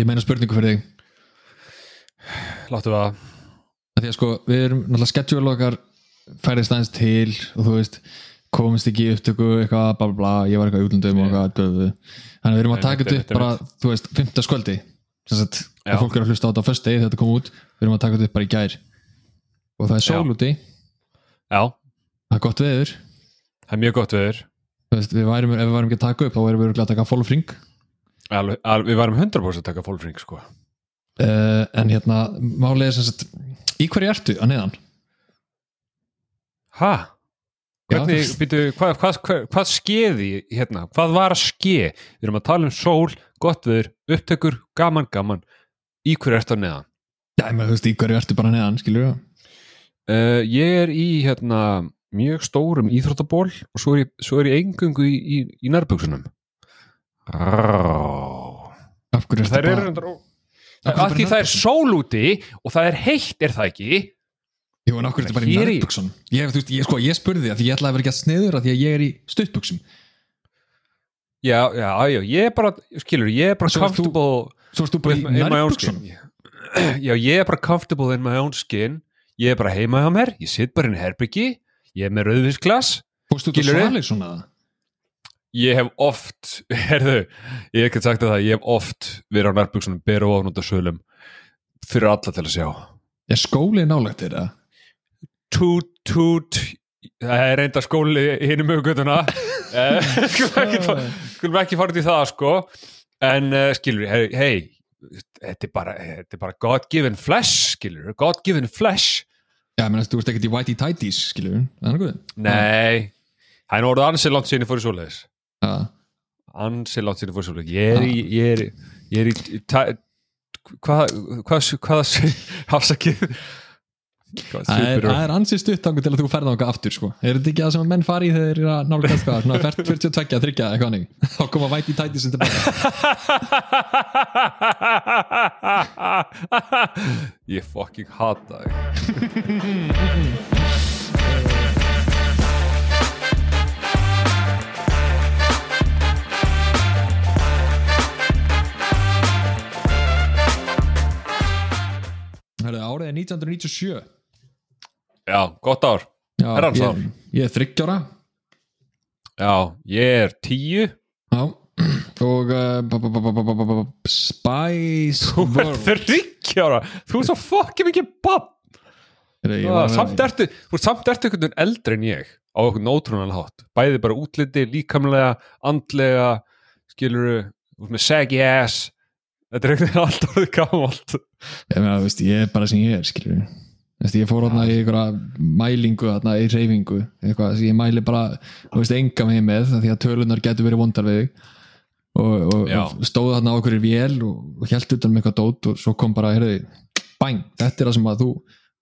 ég meina spurningu fyrir þig. Láttu það. Að því að sko, við erum náttúrulega schedule okkar færist aðeins til og þú veist, komist ekki í upptöku eitthvað, bla bla bla, ég var eitthvað útlundum og eitthvað, döðu, þannig við erum að taka þetta upp bara, þú veist, 15. skvöldi. Já. að fólk er að hlusta á þetta á föstu degi þetta kom út, við erum að taka þetta upp bara í gær. Og það er sól úti. Já, það er gott veður, það er mjög gott veður. Þú veist, við værum, ef við værum ekki að taka upp þá værum við að taka follow fring Alveg, al, Við varum 100% að taka fólfring sko uh, en hérna, málið er sem sagt í hverju ertu að neðan? Hæ? Já, Hvernig, þú- býtu, hvað, hvað, hvað, hvað skeði hérna? Hvað var að ske? Við erum að tala um sól, gott veður, upptökur, gaman, gaman Í hverju ertu að neðan? Já, ég þú veist, í hverju ertu bara neðan, skilur við Uh, ég er í hérna mjög stórum íþróttaból og svo er ég, svo er ég engungu í, í, í nærbuksunum af hverju ertu Það er bara Af því það er sól úti og það er heitt, er það ekki? Jú, en okkur er þetta bara í nærbuksun ég, ég, sko, ég spurði því að ég ætlaði að vera ekki að sniður að því að ég er í stuttbuksum Já, já, já, ég er bara, skilur, ég er bara Svo comfortable Svo erst þú bara í my- in my own nærbuksun skin Já, ég er bara comfortable in my own skin. Ég er bara heima hjá mér, ég sitt bara inn í herbyggi Ég er með rauðvinsglas Fórstu þú Skilurðu? svalir svona? það? Ég hef oft, herðu, ég hef ekki sagt það Ég hef oft verið á nærbuksunum Bera og ofnúta sölum Fyrir alla til að sjá. Er skólið nálægt þér eða? Tút, tút Það er reynda skóli hinn um hugutuna Skulum ekki, fara út í það sko. En uh, skilur, hei, hey, þetta er bara, þetta er bara God given flesh, skilur, God given flesh. Já, menn þú ert ekkert í whitey tighties, skilur Það er nokkuð? Nei, það er orðið ansi langt sinni fór í svoleiðis Ansi sinni fór í svoleiðis Ég er í, ég er, í- ég er í, í ta, hvað, hvað, hafsakið? Það er, og það? ansið stuttangu til að þú ferða okkar aftur sko. Er þetta ekki það sem að menn fari í þegar þeir eru að nálgast hvað, svona fært 42, 30 eitthvað hannig þá koma whitey tighties sem tilbaka Ég fucking hata þig 1997 Já, gott ár. Já, Herrans ár. ég, ég er þryggjára Já, ég er tíu. Já og uh, Spice Þú er þryggjára Þú er svo fucking mikið bann ég var- Samt ertu, þú ert samt ertu einhvern veginn eldri en ég á okkur nótrúnan hátt. Bæði bara útliti, líkamlega, andlega skiluru, saggy ass Þetta er veginn alltaf gamalt. Ég, meina, veist, ég er bara sem ég er skilur Veist, ég fór þarna í einhverja mælingu þarna í reyfingu eitthvað sem ég mæli bara, þú veist, enga með með því að tölunar getur verið vondar við þig. Og, og, og stóð þarna á okkur í vél og, og held utan með eitthvað dót og svo kom bara, heyrðu, bang þetta er það sem að þú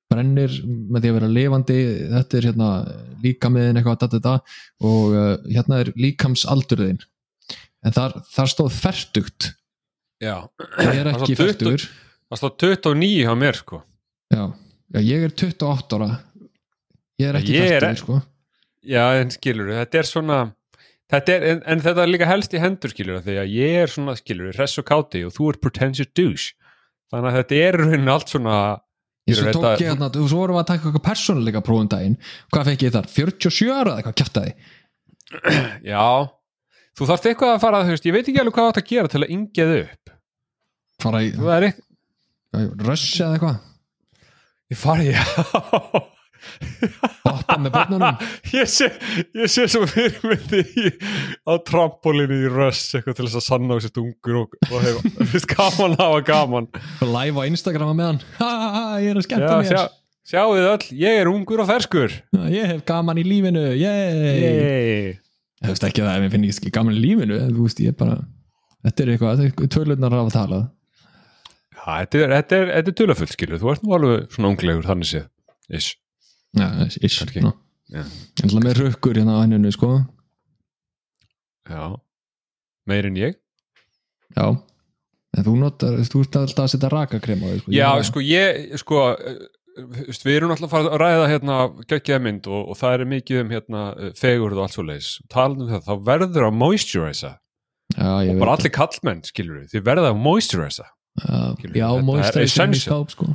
brennir með því að vera lifandi, þetta er hérna líkamiðin eitthvað da, da, og uh, hérna er líkamsaldurðin en þar, þar stóð fertugt. Já, ég er ekki stóð 20 fertugur það stóð 29 hjá mér sko. Já, já, ég er 28 ára. Ég er ekki fættur, sko. Já, en skilur, þetta er svona þetta er, en, en þetta er líka helst í hendur skilur, því að ég er svona skilur hress og káti og þú er pretentious douche. Þannig að þetta er í rauninni allt svona Ég svo tók ég hérna, þú svo vorum við að taka eitthvað persónuleika prófum daginn. Hvað fekk ég þar? 47 ára eða eitthvað kjæftaði Já, þú þarft eitthvað að fara þú veist, ég veit ekki alveg hvað átt að gera til að yngja þau upp. Fara í það er eitthvað röss eða eitthvað? Ég farið, já Hoppa með börnunum? Ég sé, ég sé svo fyrir myndi í, á trampolínu í röss eitthvað til þess að sanna á sér ungur og, og hef, finnst gaman að hafa gaman. Live á Instagrama með hann ha, ha, ha, Ég er að skemmta mér. sjá, sjáu þið öll, ég er ungur og ferskur. Ég hef gaman í lífinu Yey. Þú veist ekki það, ég finn ekki gaman í lífinu Þú veist, ég bara Þetta er eitthvað, þetta er tvölunar af að tala Já, þetta er, þetta er, þetta er tölafullt skilur, þú ert nú alveg svona unglegur þannig séð, ish. Já, ish, ná. En það með rökkur hérna á henninu, sko. Já, meir en ég? Já. En þú notar, þú ert alltaf að setja rakakrem á þig sko. Já, sko, ég, sko við erum alltaf að fara að ræða hérna geggjaða mynd og, og það er mikið um hérna fegurð og allt svo leis talandi um það, þá verður að ég og bara allir kallmenn, skilur við þið verða að Skilur, já, þetta er í skáp sko.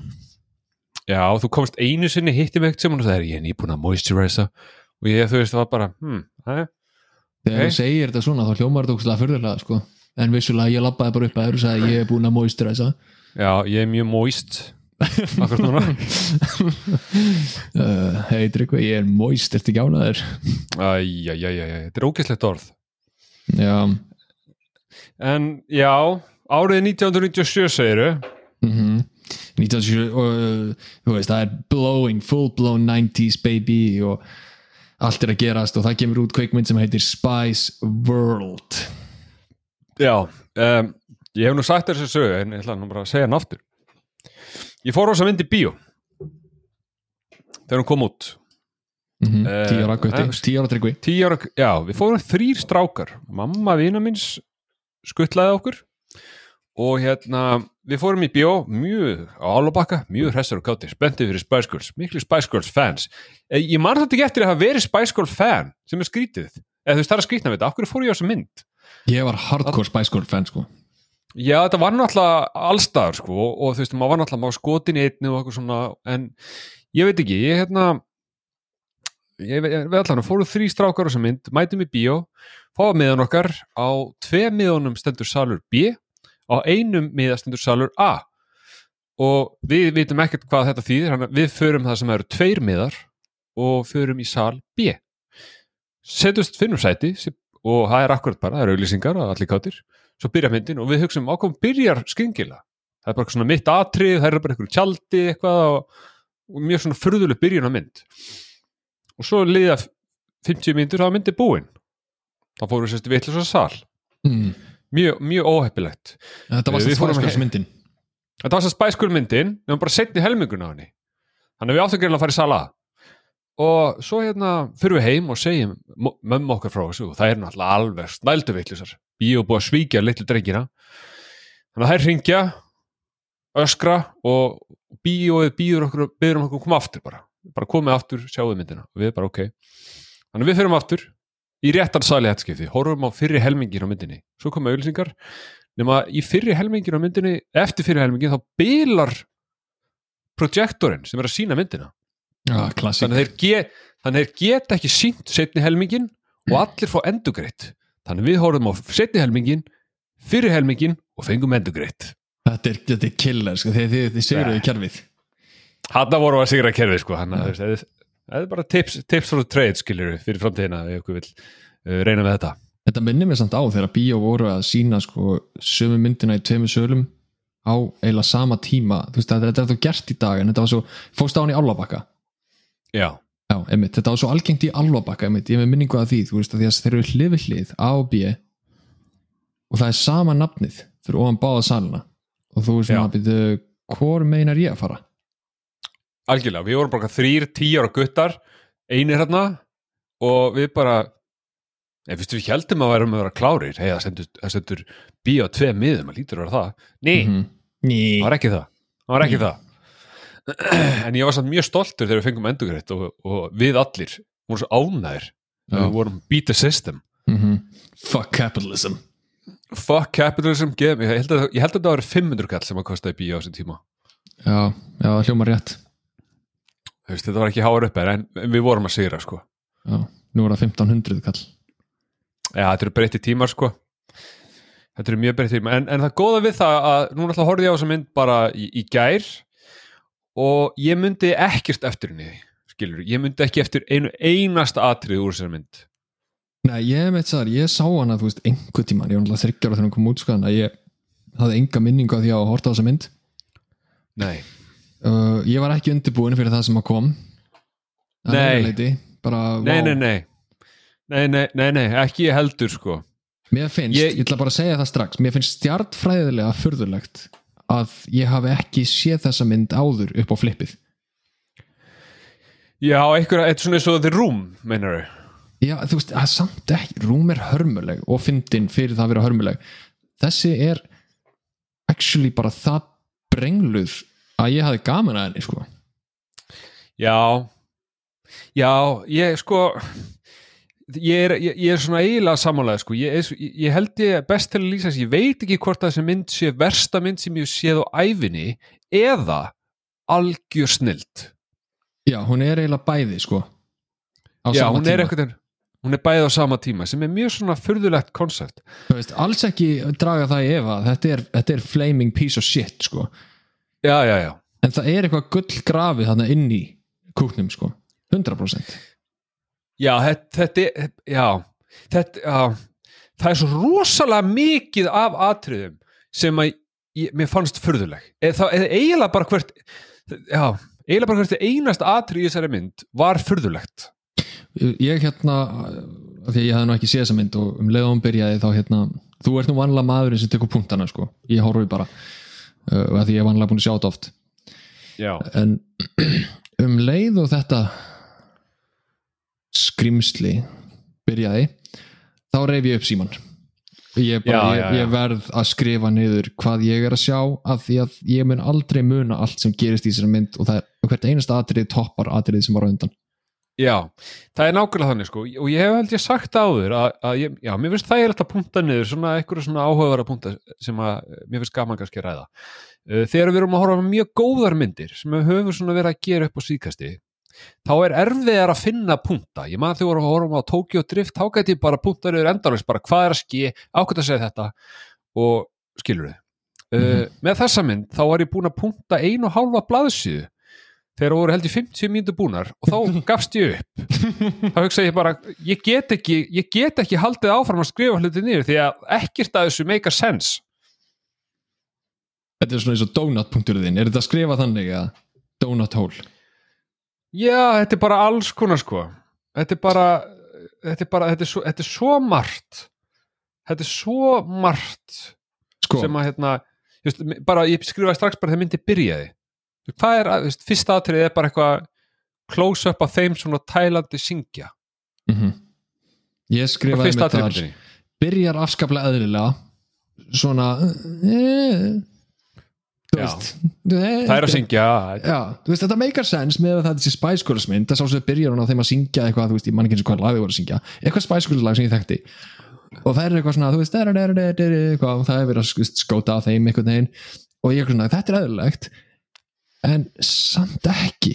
Já, þú komst einu sinni hitti mig ekkert sem og það er ég er nýbúin að moisturiza og ég, þú veist, það var bara hmm, þegar þú segir þetta svona þá hljómar þetta ógstlega fyrðulega sko. En vissulega ég labbaði bara upp að akkur núna. Uh, hei Tryggvi, ég er moist, ertu ekki ánaður Æjæjæjæj, þetta er ógæslegt orð. Já, En já, árið 1997 segiru mhm. 1970 og uh, þú veist, það er blowing, full blown 90s baby og allt er að gerast og það kemur út kveikmynd sem heitir Spice World. Já, um, ég hef nú sagt þessu sögu en ég ætla nú bara að segja hann aftur Ég fór á þess að myndi bíó. Þegar hún kom út. Mm Eh, tíu ára gutti, eh, tíu ára Tryggvi Tíu ára, já, við fórum þrýr strákar. Mamma vina minns skuttlaði okkur. Og hérna, við fórum í bjó mjög á álabakka, mjög hressar og gátti spenntið fyrir Spice Girls, miklu Spice Girls fans. Eh, ég man þetta ekki eftir að hafa verið Spice Girls fan sem er skrítið. Eða þú veist það er að skrítna við þetta, hverju fór ég á þessa mynd? Ég var hardcore Spice Girl fan sko Já, þetta var náttúrulega allstaðar sko og, þú veist, maður var náttúrulega maður skotin einni og eitthvað svona, en ég veit ekki, ég hérna ég ve- við allan fóru þrý strákar á þessa mynd, mætum í bíó fáum miðan okkar, á tvei miðunum stendur salur B á einum miða stendur salur A. Og við vitum ekkert hvað þetta þýðir, við förum það sem eru tveir miðar og förum í sal B. Setjumst finnum sæti og það er akkurat bara, það eru auðlýsingar og allir kátir svo byrja myndin og við hugsaum ákvæm byrjar skringila það er bara svona mitt atrið, það er bara einhverju tjaldi eitthvað og, og mjög svona furðuleg byrjun á mynd. Og svo liða 50 myndur þá myndi búin. Þá fórum við sérst við eitthvað sal. Mm. mjög, mjög óheppilegt. Þetta var Við sem fórum Spice að- Girls myndin. Þetta var svo spæskur myndin nefnum bara setni helmingun á henni. Þannig að við áttum greinlega að fara í sala og svo hérna fyrir við heim og segjum mömmu okkar frá þessu og það er náttúrulega alveg snældu vittlisar bíó búið að svíkja litlu drengina þannig að þær ringja öskra og bíóið býður okkur byður um okkur að koma aftur bara. Bara komið aftur, sjáðu myndina. Og við bara ok. Þannig við fyrir aftur í réttan sali hættskipti, horfum á fyrri helmingin á myndinni. Svo koma auðlýsingar nema í fyrri helmingin á myndinni eftir fyrri helmingin þá bilar projektorinn sem er að sína myndina ah, þannig að þeir, þannig að þeir geta ekki sínt setni helmingin og allir fá endugreitt þannig að við horfum á setni helmingin fyrri helmingin og fengum endugreitt þetta er, þetta er killer sko, þegar þið, þið seguruðu kerfið. Hann voru að sigra kerfið sko. Hann að það er bara tips, tips for the trade skilur fyrir framtíðina ef ykkur vil uh, reyna með þetta. Þetta minnir mér samt á þegar bíó voru að sína sko, sömu myndina í tveimur sölum á eiginlega sama tíma. Þú veist þetta er þetta gert í dag en þetta var svo, fórst á hann í Álfabakka já, Já, einmitt, þetta var svo algengt í Álfabakka einmitt, ég hef með minningu að því, þú veist að því að þeir eru hlið, A og B og það er sama nafnið fyrir ofan báða salina. Og þú veist að byrju, hvor meinar ég að fara? algjörlega, við vorum bara þrýr, tíjar og guttar einir hérna og við bara Nei, fyrstu við heldum að værum að vera klárir. Hei, það það stendur bíó tvei miðum að lítur að vera það. Nei, Mhm. Ný. það var ekki það. Það var ekki Nei. það en ég var samt mjög stoltur þegar við fengum endugreitt og, og við allir vorum svo ánæðir Já. við vorum beat the system. Mhm. Fuck capitalism. Fuck capitalism, ég held að, ég held að það var 500 kall sem að kostaði bíó á þessum tíma. Já, já, hljóma rétt. Veist, þetta var ekki háar upp en við vorum að sigra sko. Já, nú er það 1500 kall. Já, þetta eru breytti tímar sko. Þetta eru mjög breytti tímar. En, en það góða við það að núna ætla að horfði á þessa mynd bara í, í gær og ég myndi ekkert eftir henni skilur, ég myndi ekki eftir einu einasta atrið úr þessari mynd. Nei, ég veit það, ég sá hana, þú veist, einhver tíman, ég var náttúrulega þryggjara þegar hún kom út sko, að ég hafði enga minningu af því að horta á þessa mynd. Nei, uh, Ég var ekki undirbúin fyrir það sem að kom. Að Nei. leyti, bara, nei, vá. nei, nei. Nei, nei, nei, nei, ekki heldur sko. Mér finnst, Ég- ég, ætla bara að segja það strax Mér finnst stjartfræðilega furðulegt að ég hafi ekki séð þessa mynd áður upp á flippið. Já, einhverja, eitthvað svona eins og The Room, meinar þau? Já, þú veist, að samt ekki Rúm er hörmuleg og fyndin fyrir það að vera hörmuleg. Þessi er actually bara það brengluð að ég hafi gaman að henni sko. Já. Já, ég sko ég er, ég, ég er svona eiginlega sammálaði sko. ég, ég held ég best til að lýsa þess ég veit ekki hvort að þessi mynd sé versta mynd sem ég séð á æfinni eða algjör snilt já, hún er eiginlega bæði sko. Já, sama hún er einhvern hún er bæði á sama tíma sem er mjög svona furðulegt koncept Þú veist, alls ekki draga það í efa. Þetta er, þetta er flaming piece of shit sko. já, já, já. En það er eitthvað gull grafið þarna inn í kúknum sko. 100% Já, þetta, þetta, er- já, þetta, já, það er svo rosalega mikið af atriðum sem að ég, mér fannst furðuleg. Eða, eiginlega bara hvert, já, eiginlega bara hvert einast atrið í þessari mynd var furðulegt. ég hérna af því að ég hafði nú ekki séð þessa mynd og um leiðum byrjaði þá hérna þú ert nú vanlega maðurinn sem tekur punktana sko. ég horfi bara uh, að því ég er vanlega búin að sjá þetta oft Já. en um leið og þetta skrimsli byrjaði þá reyf ég upp síman ég, bara, Já, já, ég, ég verð að skrifa niður hvað ég er að sjá af því að ég mun aldrei muna allt sem gerist í þessari mynd og er hvert einasta atrið toppar atrið sem var á undan. Já, það er nákvæmlega þannig sko. Og ég hef held ég sagt áður að, að ég, já, mér finnst það er alltaf punta niður svona einhverju svona áhugavara punta sem að mér finnst gaman kannski að ræða. Uh, þegar við erum að horfa mjög góðar myndir sem við höfum svona verið að gera upp á síkasti þá er erfiðar að finna punta. Ég maður þegar við vorum á Tokyo Drift þá gæti bara punta niður endarlega bara hvað er að ske, ákvæmt að segja þetta? Og skilur við uh, með þessa mynd þá var ég búin að punta einu og hálfa blaðsíðu. Þegar voru held í 50 mínútur búnar og þá gafst ég upp. Þá hugsa ég bara, ég get ekki ég get ekki haldið áfram að skrifa hluti niður því að ekkert að þessu make a sense. Þetta er svona eins og donut.punkturinn þinn, er þetta að skrifa þannig að donut hole? Já, þetta er bara alls konar sko. Þetta er bara þetta er bara, þetta er svo, þetta er svo margt. Þetta er svo margt Sko, sem að hérna just, bara, ég skrifaði strax bara þegar myndi byrjaði. Hvað er, just, fyrsta atrið er bara eitthvað close up af þeim svona tælandi syngja. Mm ég bara skrifaði með myndinni byrjar afskaplega eðlilega. Svona eh, þú Já. veist eh, það er að syngja Já, veist, þetta make sense með að þetta sé Spice Girls mynd, það sá sem byrjar hún á þeim að syngja eitthvað, þú veist, ég man ekki eins og hvað lagði voru að syngja. Eitthvað Spice Girls lag sem ég þekkti. Og það er eitthvað svona, þú veist, der, der, der, eitthvað, það er verið að skóta á þeim einhvern veginn. Og ég er svona, þetta er eðlilegt en samt ekki.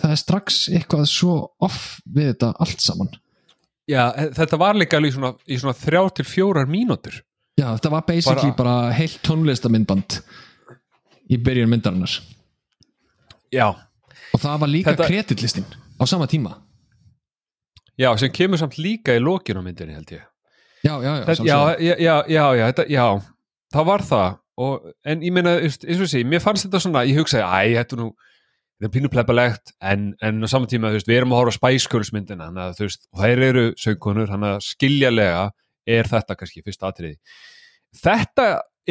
Það er strax eitthvað svo off við þetta allt saman. Já, þetta var líka í svona, svona þrjá til fjórar mínútur. Já, þetta var basically bara, heilt tónlistamindband í byrjun myndarinnar. Já, og það var líka Þetta- kreditlistin á sama tíma. Já, sem kemur samt líka í lokinu á myndinni held ég. Já, já, já, þetta, já, já, já, já, já, þetta, já. Það var það. Og, en ég meina, eins og sé, mér fannst þetta svona ég hugsaði, æ, þetta er nú þetta er pínu plebbalegt, en, en á saman tíma veist, við erum að horfa á Spice Girls myndina þannig að þú veist, og þær eru söngkonur þannig að skiljalega er þetta kannski fyrsta atriði þetta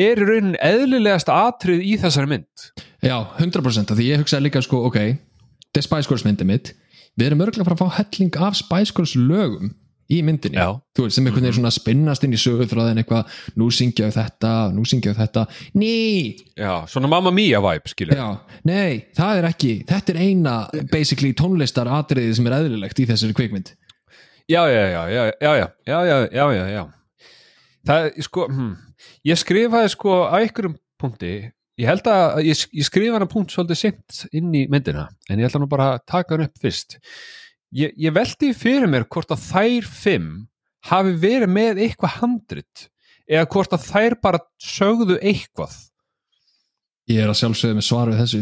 er í raunin eðlilegasta atrið í þessari mynd. Já, 100% af því ég hugsaði líka sko, ok, þetta er Spice Girls myndið mitt. Við erum örgulega að fá helling af Spice Girls lögum í myndinni. Já. þú veist, sem einhvern veginn svona spinnast inn í sögurþráðin eitthvað, nú syngja við þetta nú syngja við þetta, ný! Já, svona Mamma Mia vibe, skilja já, nei, það er ekki þetta er eina, basically tónlistar atriði sem er eðlilegt í þessari kvikmynd. Já, já, já, já, já, já, já, já, já, já, já. Það, sko hm, ég skrifaði sko á einhverjum punkti. Ég held að ég, ég skrifaði hana punkt svolítið sent inn í myndina en ég ætla nú bara að taka hann upp fyrst. Ég, ég veldi fyrir mér hvort að þær fimm hafi verið með eitthvað handrit eða hvort að þær bara sögðu eitthvað. Ég er að sjálfsögðu með svar við þessu.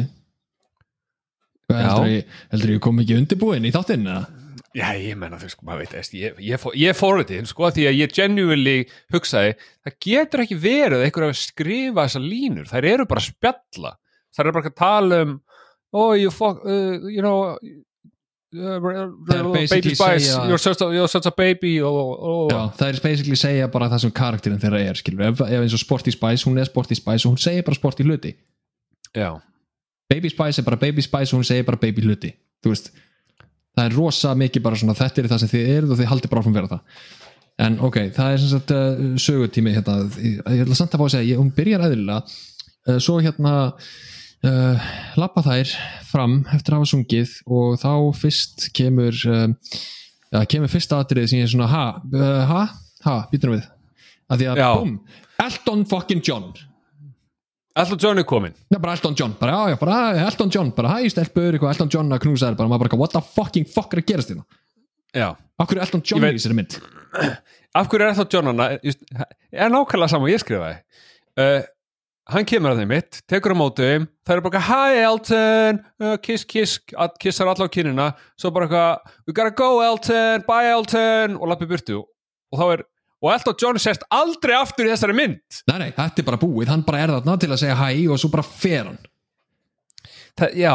Heldur ég, heldur ég kom ekki undirbúin í þáttinn eða? Já, ég menna þú sko, maður veit eða, ég, ég, fór- ég fór þetta, sko, því að ég genuinely hugsaði, það getur ekki verið einhver að skrifa þessa línur þær eru bara að spjalla. Þær eru bara að tala um oh, you, fuck, uh, you know uh, baby spice segja- you're, such a, you're such a baby og, og, Já, það er basically segja bara það sem karakterin þeirra er skilur, ef, ef eins og Sporty Spice, hún er Sporty Spice og hún segir bara Sporty hluti. Já, Baby Spice er bara Baby Spice og hún segir bara Baby hluti. Þú veist, það er rosa mikið bara svona, þetta er það sem þið eruð og þið haldið bara áfram vera það. En ok, það er sem sagt uh, sögutími hérna, ég, ég ætla samt að fá að segja ég, hún byrjar eðlilega. Uh, svo hérna uh, lappa þær fram eftir að hafa sungið og þá fyrst kemur það kemur fyrsta atriði sem ég er svona ha, ha, ha, býtum við. Að því að, búm, Elton fucking John Alltaf John er komin Já, bara Elton John, bara, já, já, bara Elton John, bara hæ, stelpur, eitthvað, Elton John að knúsa þær bara, maður bara, what the fucking fuck er að gerast þérna? Já. Akkur er Elton John í þessari mynd? Af hverju er alltaf John hana? Just, er nákvæmlega saman ég skrifaði. Uh, Hann kemur að þeim mitt tekur á móti þeim, það er bara Hi Elton, uh, kiss kiss að- kissar alla á kynina, svo bara eitthvað We gotta go Elton, bye Elton. Og lappi burtu. Og þá er og Elton John sést aldrei aftur í þessari mynd Nei, nei, þetta er bara búið, hann bara er þarna til að segja hæ og svo bara fer hann Það, já,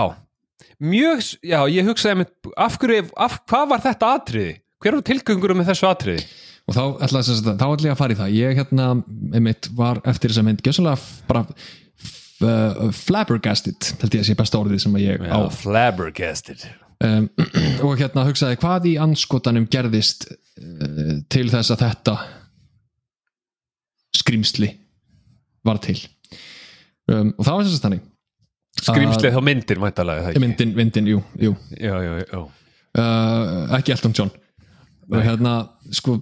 mjög, já, ég hugsaði af hverju, af, hvað var þetta atriði? Hver var tilgöngurum með þessu atriði? og þá ætla, ég að fara í það ég hérna, einmitt, var eftir þessa mynd gjössalega bara uh, flabbergasted, held ég að sé besta orðið sem að ég á flabbergasted. um, og hérna hugsaði hvað í anskotanum gerðist til þess að þetta skrýmsli var til. Um, og það var þess að þannig Skrýmslið þá myndir, mæntalega, myndin, myndin, jú, jú. Já, já, já. uh, ekki Elton John. Og hérna, sko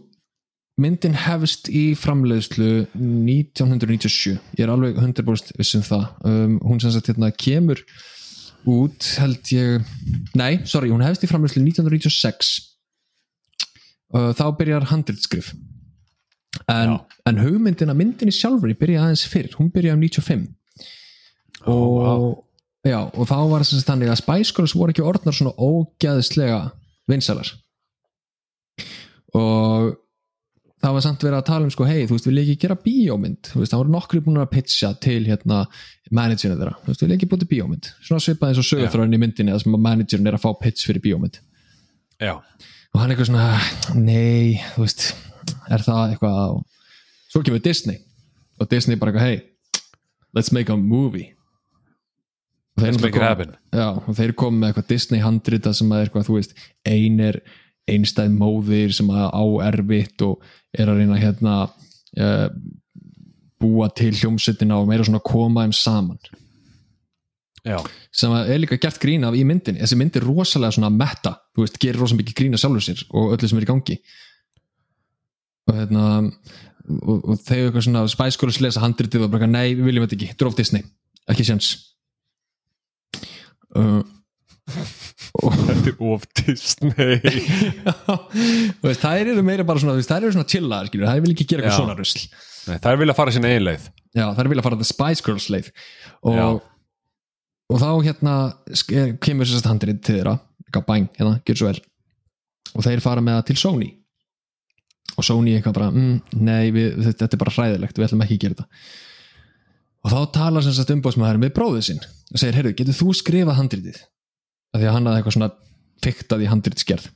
myndin hefst í framleiðslu 1997 ég er alveg 100% viss um það. Um, hún sem sagt hérna kemur út held ég nei, sorry, hún hefst í framleiðslu 1996 uh, þá byrjar handritskrif en, en hugmyndin að myndinni sjálfur byrja aðeins fyrr, hún byrja um 95 og, já, og þá var þess að þannig að Spice Girls voru ekki orðnar svona ógæðislega vinsalar og það var samt verið að tala um sko, hei, þú veist, ég ekki gera bíómynd? Þú veist, það voru nokkri búin að pitcha til hérna, managerinu þeirra, þú veist, vil ég ekki búið til bíómynd? Svona svipað eins og sögurþráin í myndinni að managerin er að fá pitch fyrir bíómynd. Já, og hann eitthvað svona, nei, þú veist er það eitthvað svo kemur Disney. Og Disney bara eitthvað, hey, let's make a movie. Og þeir let's make it náttúrulega happen. Já, og þeir komu með eitthvað Disney handrita sem að eitthvað, þú veist, ein er einstæð móðir sem að á erfitt og er að reyna hérna uh, búa til hljómsveitina og meira svona koma þeim saman Já, sem er líka gert grín af í myndinni. Þessi mynd er rosalega svona metta. Þú veist, gerir rosalega mikið grín af sjálfur sér og öllu sem er í gangi. Og hérna og, og þegar eitthvað svona spæskólis lesa handritið og bara, nei, við viljum þetta ekki, dróf Disney. Ekki séns. Uh, þetta er of Disney. Veist, þær eru meira bara svona þær eru svona skilur, þær vil ekki gera eitthvað svona rusl. Nei, það er vilja fara sinna einleið. já, þær vilja fara the Spice Girls leið. Og, Já. Og þá hérna kemur sérst handrið til þeirra eitthvað bæng, hérna, gjör svo vel. Og þeir fara með það til Sony. Og Sony eitthvað bara mm, nei, við, þetta, er bara hræðilegt, við ætlum ekki að gera þetta. Og þá talar sem sagt umbóðsmaður með bróðið sinn og segir, heyrðu, getur þú skrifað handritið? Af því að hann hafði eitthvað svona fiktað í handritsgerð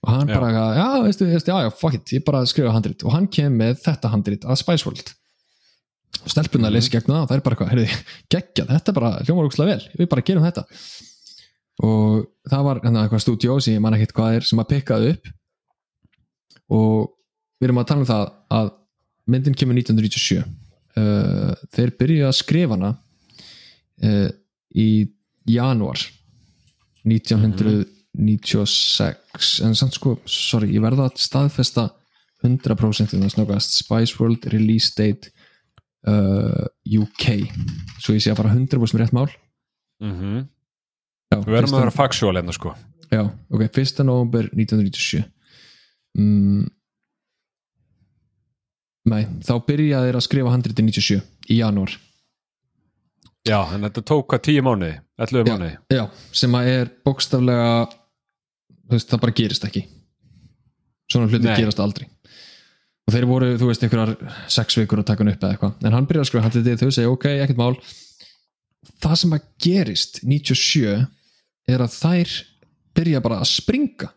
og hann Já. bara, já, veistu, veistu, já, já, fuck it ég bara skrifa handrit. Og hann kem með þetta handrit að Spice World. og stelpunna mm. lesi gegn það og það er bara eitthvað, heyrðu, geggja, þetta er bara hljómar úkslega vel, við bara gerum þetta. Og það var hérna, eitthvað stúdíó sem ég man ekki hvað er sem að pikkaði upp. Og við erum að tala um það að myndin kemur 1997 uh, þeir byrjuðu að skrifa hana uh, í janúar 1996 en samt sko, sorry, ég verða að staðfesta 100% en það snöggast Spice World Release Date uh, UK svo ég sé að fara 100% rétt mál Mm Já, Við verðum að vera fagsjól hérna, sko. Já, ok, 1. november 1997 mm. Nei, þá byrjaði þeir að skrifa handriti 97 í janúar Já, en þetta tók hvað tíu mánuði, 11 Já. mánuði. Já, sem að er bókstaflega veist, það bara gerist ekki svona hluti Nei. gerast aldrei og þeir voru, þú veist, einhverjar sex vikur að taka hann upp eða eitthvað, en hann byrjaði að skrifa handriti þau segja, ok, ekkert mál. Það sem að gerist 97 er að þær byrja bara að springa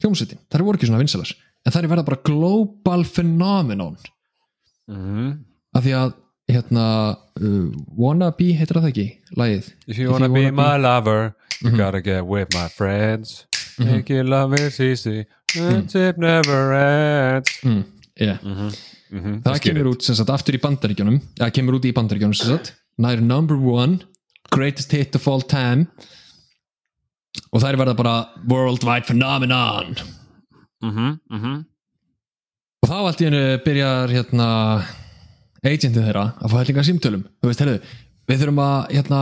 hljómsveitin, þær voru ekki svona vinsalar en þær verða bara global phenomenon. Mm af því að hérna uh, Wannabe heitir það ekki, lagið? If you wanna be my lover, you gotta get with my friends. Make your love is easy, friendship never ends. mm, yeah. Mm -hmm. það kemur út sem sagt aftur í bandaríkjónum eða kemur út í bandaríkjónum sem sagt. Nær number one, greatest hit of all time. Og þær verða bara worldwide phenomenon. Mhm, mhm. Og þá allt í hennu byrjar hérna agentið þeirra að fá hellinga símtölum. Þú veist, heyrðu, við þurfum að hérna,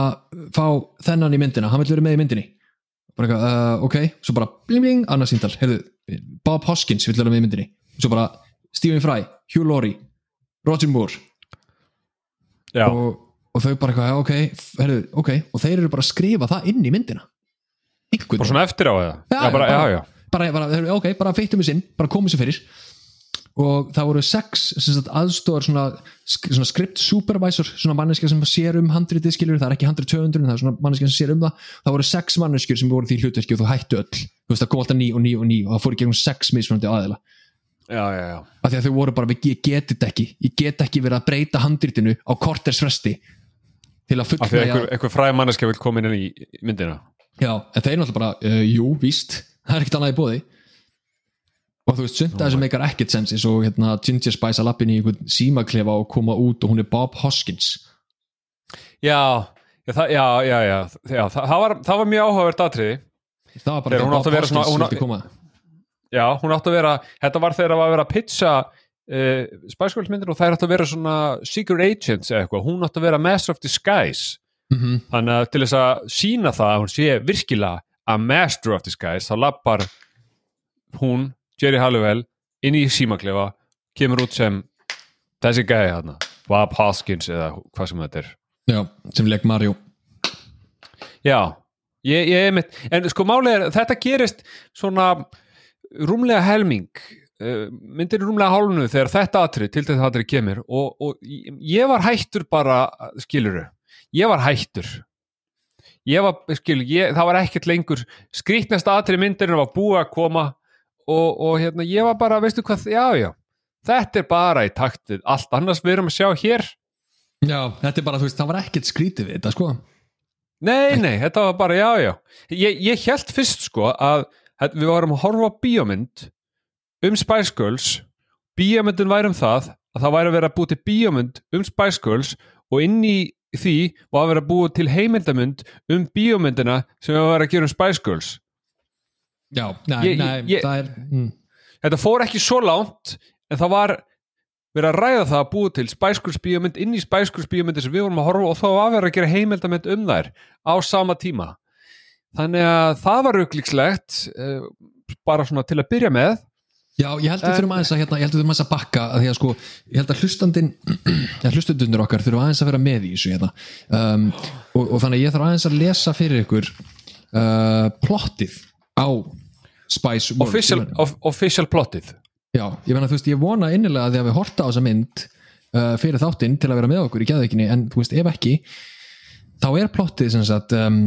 fá þennan í myndina, hann vil vera með í myndinni. Bara eitthvað, uh, ok. Svo bara bling bling, annað símtal, heyrðu Bob Hoskins vil vera með í myndinni. Svo bara Stephen Fry, Hugh Laurie Roger Moore. Og, og þau bara eitthvað, já, ok, heyrðu, ok. Og þeir eru bara að skrifa það inn í myndina. Einhvern bara svona eftir á það ok, bara feittum við sinn bara komum sér fyrir. Og það voru sex aðstofar svona, svona script supervisor svona manneska sem sér um handritið skilur það er ekki handrit 200 það er svona manneska sem sér um það. Það voru sex manneskjur sem voru því hlutverki og þú hættu öll. Þú veist það kom alltaf ný og ný og ný og það fór í gegnum sex mismunandi aðeila já, já, já. af því að þau voru bara, "Við- ég get þetta ekki. Ég get ekki verið að breyta handritinu á korters fresti til að af því að einhver, einhver fræð manneska vil koma inn í myndina. Já, en þeir náttúrulega bara, uh, jú, víst það er ekkert annað í bóði og þú veist, að þessu meikar ekkert sens eins og hérna, Ginger Spice að lappin í einhvern símaklefa og koma út og hún er Bob Hoskins. Já, já, það, já, já, já, já það, það, var, það var mjög áhugavert það bara Þegar hún átti að vera svona- já, hún átti að vera, þetta var þegar að var að vera að pitcha uh, spæskvöldmyndir og það átti að vera svona secret agents eða eitthvað, hún átti að vera master of disguise. Mm þannig að til þess að sína það að hún sé virkilega a master of disguise þá lappar hún, Jerry Halliwell inn í símaklefa, kemur út sem þessi gæði þarna Bob Hoskins eða hvað sem þetta er. Já, sem leik Mario. Já, ég, ég en sko málið er, þetta gerist svona rúmlega helming uh, myndir rúmlega hálfnu þegar þetta atrið, til þetta atrið kemur. Og, og ég var hættur bara skiluru, ég var hættur. Ég var, skil, ég, það var ekkert lengur skrýtnasta atrið myndirinn var búið að koma og, og hérna, ég var bara, veistu hvað, já, já þetta er bara í taktið, allt annars við erum að sjá hér. Já, þetta er bara, þú veist, það var ekkert skrítið við þetta, sko. Nei, nei, þetta var bara, já, já. Ég, ég held fyrst sko að við varum að horfa á bíómynd um Spice Girls. Bíómyndin væri um það að það væri að vera að búið til bíómynd um Spice Girls og inn í því var að vera að búið til heimildamynd um bíómyndina sem við varum að gera um Spice Girls. Já, nei, ég- það er mm, Þetta fór ekki svo langt en það var verið að ræða það að búið til Spice Girls bíómynd inn í Spice Girls bíómyndi sem við vorum að horfa og þá var verið að gera heimildamynd um þær á sama tíma þannig að það var auglíkslegt uh, bara svona til að byrja með. Já, ég held að við þurfum aðeins að, hérna, að að bakka að því að sko, ég held að hlustandinn ja, hlustandundur okkar þurfum aðeins að vera með í þessu hérna. um, og, og þannig ég þarf aðeins að lesa fyrir ykkur uh, plottið á Spice World. Official, of, official plottið. Já, ég meina þú veist, ég vona innilega að því að við horta á þessa mynd uh, fyrir þáttinn til að vera með okkur í geðveikinni en þú veist, ef ekki þá er plottið sem sagt um,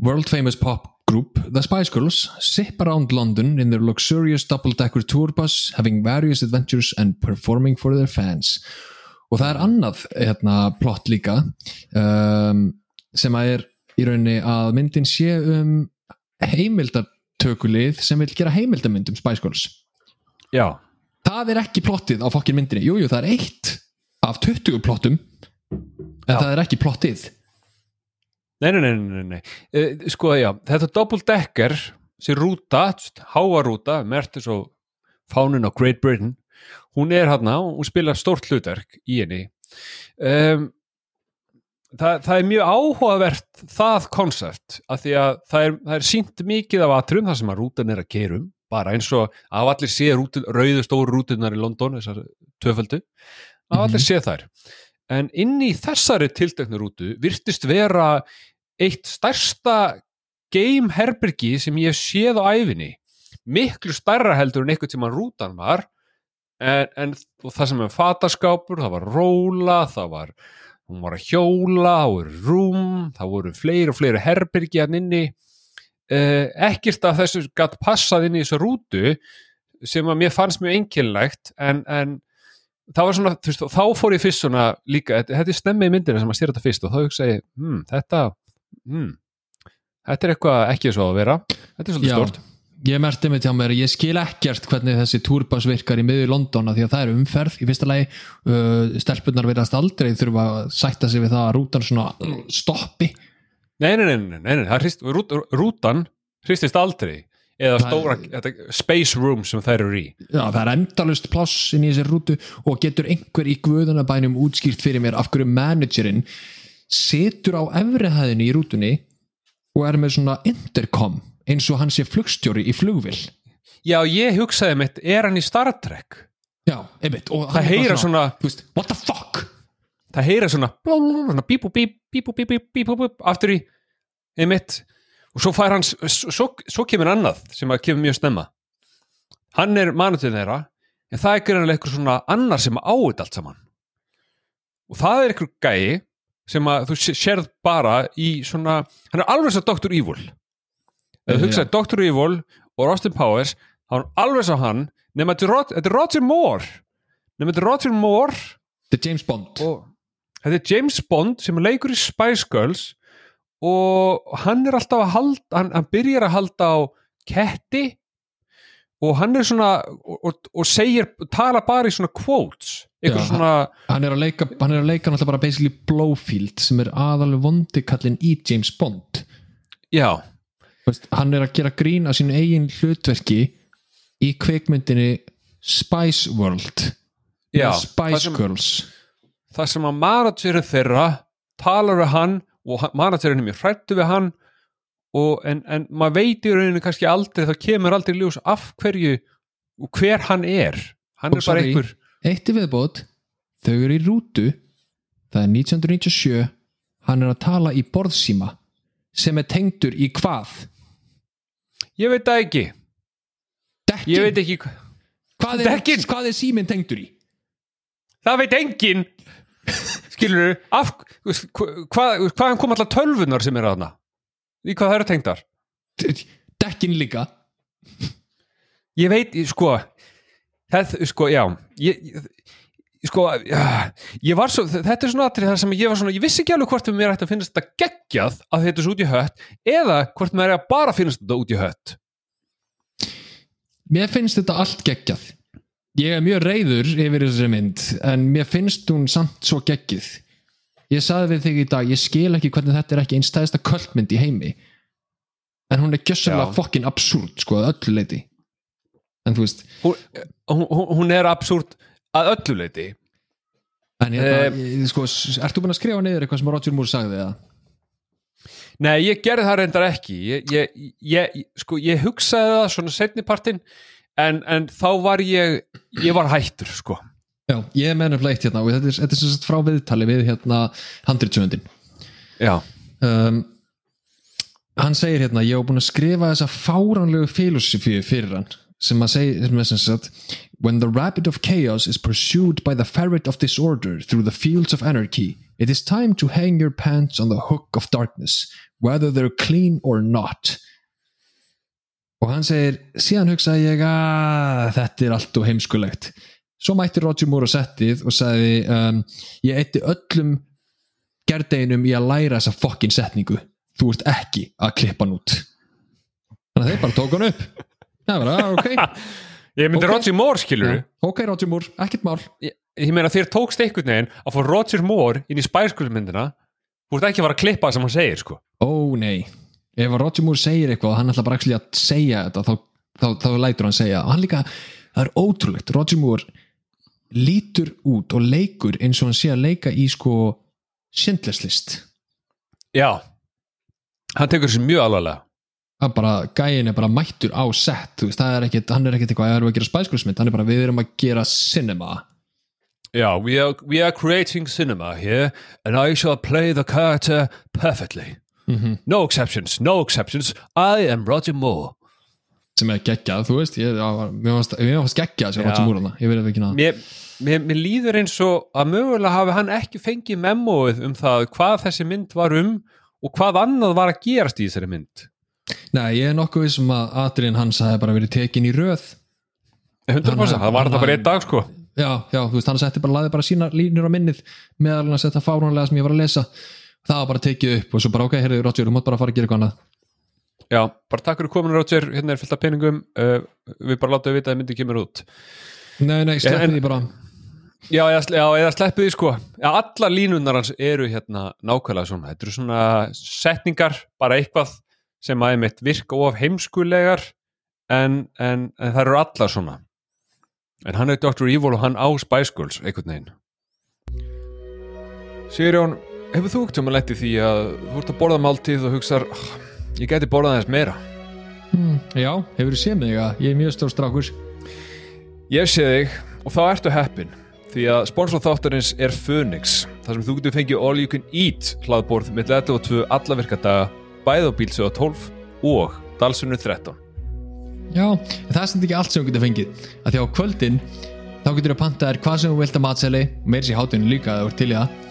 world famous pop group The Spice Girls sip around London in their luxurious double-decker tour bus having various adventures and performing for their fans. Og það er annað hérna, plott líka um, sem að er í rauninni að myndin sé um heimildartökulið sem vil gera heimildamynd um Spice Girls. Já, það er ekki plottið á fokkin myndinni. Jújú, jú, það er eitt af 20 plottum en Já. það er ekki plottið nei, nei, nei, nei, nei. Uh, sko, já, þetta double decker sem rúta, háa rúta merti svo fánin á Great Britain hún er hérna, hún spilar stórt hlutverk í henni um, það, það er mjög áhugavert það koncept af því að það er, það er sínt mikið af atrum þar sem að rútan er að kerum bara eins og að allir sé rútun, rauðu stóru rútunar í London þessar töföldu, að allir Mhm. sé þær en inn í þessari tilteknu rútu virtist vera eitt stærsta game herbergi sem ég séð á æfinni miklu stærra heldur en einhvern tímann rútan var. En, en það sem er fataskápur, það var róla það var, hún var að hjóla það voru rúm, það voru fleiri og fleiri herbergi hann inni. Eh, ekkert af þessu gatt passað inn í þessu rútu sem að mér fannst mjög einkennlegt en, en það var svona, þú veist, þá fór ég fyrst svona líka, þetta er stemmið í myndina sem að sér þetta fyrst og þá hugsa ég, hmm, þetta hmm, þetta er eitthvað ekki svo að vera. Þetta er svolítið Já. stort ég merti mig til að mér, ég skil ekkert hvernig þessi túrbas virkar í miður London af því að það er umferð í fyrsta lagi. Uh, stelpunnar verðast aldrei þurfa að sætta sig við það að rútan svona stoppi. Nei, nei, nei, nei, nei, nei, það hrist, rút, rútan hristist aldrei. Eða Það- stóra, þetta, space room sem þær eru í. Já, það er endalust pláss inn í þessi rútu og getur einhver í guðunabænum útskýrt fyrir mér af hverju managerinn situr á efrihæðinni í rútunni og er með svona intercom eins og hann sé flugstjóri í flugvill Já, ég hugsaði mitt, er hann í Star Trek? Já, einmitt Það heyra svona, veist, what the fuck? Það heyra svona svona bíp og bíp, bíp og bíp, bíp, og bíp aftur í einmitt. Og svo fær hans, svo, svo kemur annað sem að kemur mjög snemma. Hann er managerinn þeirra en það er greinlega eitthvað svona annar sem á þetta allt saman. Og það er eitthvað gæi sem að þú sé- sérð bara í svona, hann er alveg svo Dr. Evil ef þú Já. hugsaði Dr. Evil og Austin Powers þá er hann alveg svo hann nema þetta er er Roger Moore nema þetta er Roger Moore Þetta er James Bond og þetta er James Bond sem leikur í Spice Girls og hann er alltaf að halda hann, hann byrjar að halda á ketti og hann er svona og, og, segir, tala bara í svona quotes. Eitthvað svona hann er að leika, hann er að leika náttúrulega bara basically Blowfield sem er aðalveg vondikallin í James Bond. Já, Þú veist, hann er að gera grín að sínu eigin hlutverki í kveikmyndinni Spice World. Já með það Spice sem, Girls. Það sem að managerinn þeirra talar við hann og managerinn er mjög hrættu við hann og, en, en maður veit í rauninu kannski aldrei það kemur aldrei ljós af hverju og hver hann er. Hann Og er bara einhver eitt í viðbót þau eru í rútu það er 1997 hann er að tala í borðsíma sem er tengdur í hvað? Ég veit það ekki. Dekkin, Ég veit ekki hva- hvað, er, er síminn tengdur í? Það veit enginn. Skilur af, hvað, hvað, hvaðan kom alltaf tölvunar sem eru þarna Í hvað það eru tengdar? Dekkin líka. Ég veit, sko það, sko, já ég, sko, já, ég var svo þetta er svona atrið þar sem ég var svona ég vissi ekki alveg hvort mér ætti að finnast þetta geggjað að þetta er svo út í hött eða hvort mér er að bara finnast þetta út í hött. Mér finnst þetta allt geggjað. Ég er mjög reyður yfir þessari mynd en mér finnst hún samt svo geggjuð ég saði við þig í dag ég skil ekki hvernig þetta er ekki einstæðista kvöldmynd í heimi. En hún er gjössalega fokkin absúrt sko að öllu leiti en þú veist hún, hún, hún er absúrt að öllu leiti en hérna, Eh, ég, sko, ertu búin að skrifa niður eitthvað sem Roger Moore sagði það? Nei, ég gerði það reyndar ekki. Ég, ég, ég, sko, ég hugsaði það svona setnipartin en, en þá var ég ég var hættur, sko Já, ég með hennar fleitt hérna og þetta er, þetta er sem sagt frá viðtali við hérna handritsöndin Já, um, hann segir hérna ég hef búin að skrifa þessa fáránlegu filosofíu fyrir hann sem að segja sem er sem sagt when the rabbit of chaos is pursued by the ferret of disorder through the fields of anarchy it is time to hang your pants on the hook of darkness whether they're clean or not. Og hann segir síðan hugsaði ég að þetta er allt og heimskulegt svo mætti Roger Moore á settið og sagði um, ég eitti öllum gerdeginum í að læra þessa fokkin setningu. Þú ert ekki að klippa hann út. Þannig að þeir bara tók hann upp. Það var að, ok. Ég myndi Ok. Roger Moore, skilur Já, ok Roger Moore, ekkert mál. Ég, ég meina þér tókst einhvern veginn að fá Roger Moore inn í spæskulmyndina þú ert ekki að fara að klippa það sem hann segir, sko. Ó nei, ef Roger Moore segir eitthvað og hann ætla bara að segja þetta þá, þá, þá, lætur hann segja og hann líka, það er ótrúlegt. Roger Moore lítur út og leikur eins og hann sé að leika í sko sindleslist Já, hann tekur þessi mjög alvarlega. Að bara gæin er bara mættur á set þú veist, það er ekkit, hann er ekkit eitthvað að gera spæskulismynd, hann er bara við erum að gera cinema. Já, we are, we are creating cinema here and I shall play the character perfectly. No exceptions, no exceptions. I am Roger Moore sem er geggjað, þú veist ég, já, mér fannst geggjað sem. Roger Moore ég verið ekki að mér, mér, mér líður eins og að mögulega hafi hann ekki fengið memóið um það hvað þessi mynd var um og hvað annað var að gerast í þessari mynd. Nei, ég er nokkuð vissum að atriðin hans hafi bara verið tekin í röð. 100% Hann- það var þetta bara einn dag sko. Já, já, þú veist, hann setti bara, laði bara sína línur á minnið meðal hann að setja fáránlega sem ég var að lesa. Það var bara tekið upp og svo bara ok, heyrðu Roger, þú mátt bara fara að gera eitthvað annað Já, bara takk fyrir komin Roger, hérna er fullt af peningum. Uh, við bara við vita að myndi kemur út. Nei, nei, sleppið því bara. Já, já, eða sleppið því sko. Alla línunar hans eru hérna nákvæmlega svona, þetta eru svona setningar bara eitthvað sem að einmitt virka of heimskulegar en, en, en það eru allar svona. En hann er Dr. Evil og hann á Spice Girls einhvern veginn. Sigurjón, hefur þú ekkert um að letti því að þú ert að borða máltíð og hugsar "Ah, ég geti borðað aðeins meira. Hmm, Já, hefur þú séð mig að ég er mjög stór strákur? Ég sé þig og þá ertu heppin því að sponsor þáttarins er Phoenix þar sem þú getur fengið all you can eat hlaðborð með 11 og 2 alla virkadaga bæð á bílsöða 12 og dalsunni 13 Já, en það er samt ekki allt sem þú getur fengið að því á kvöldin þá getur þú að panta þér hvað sem þú vilt að matseli meir sér hátinu líka að þú ert til í það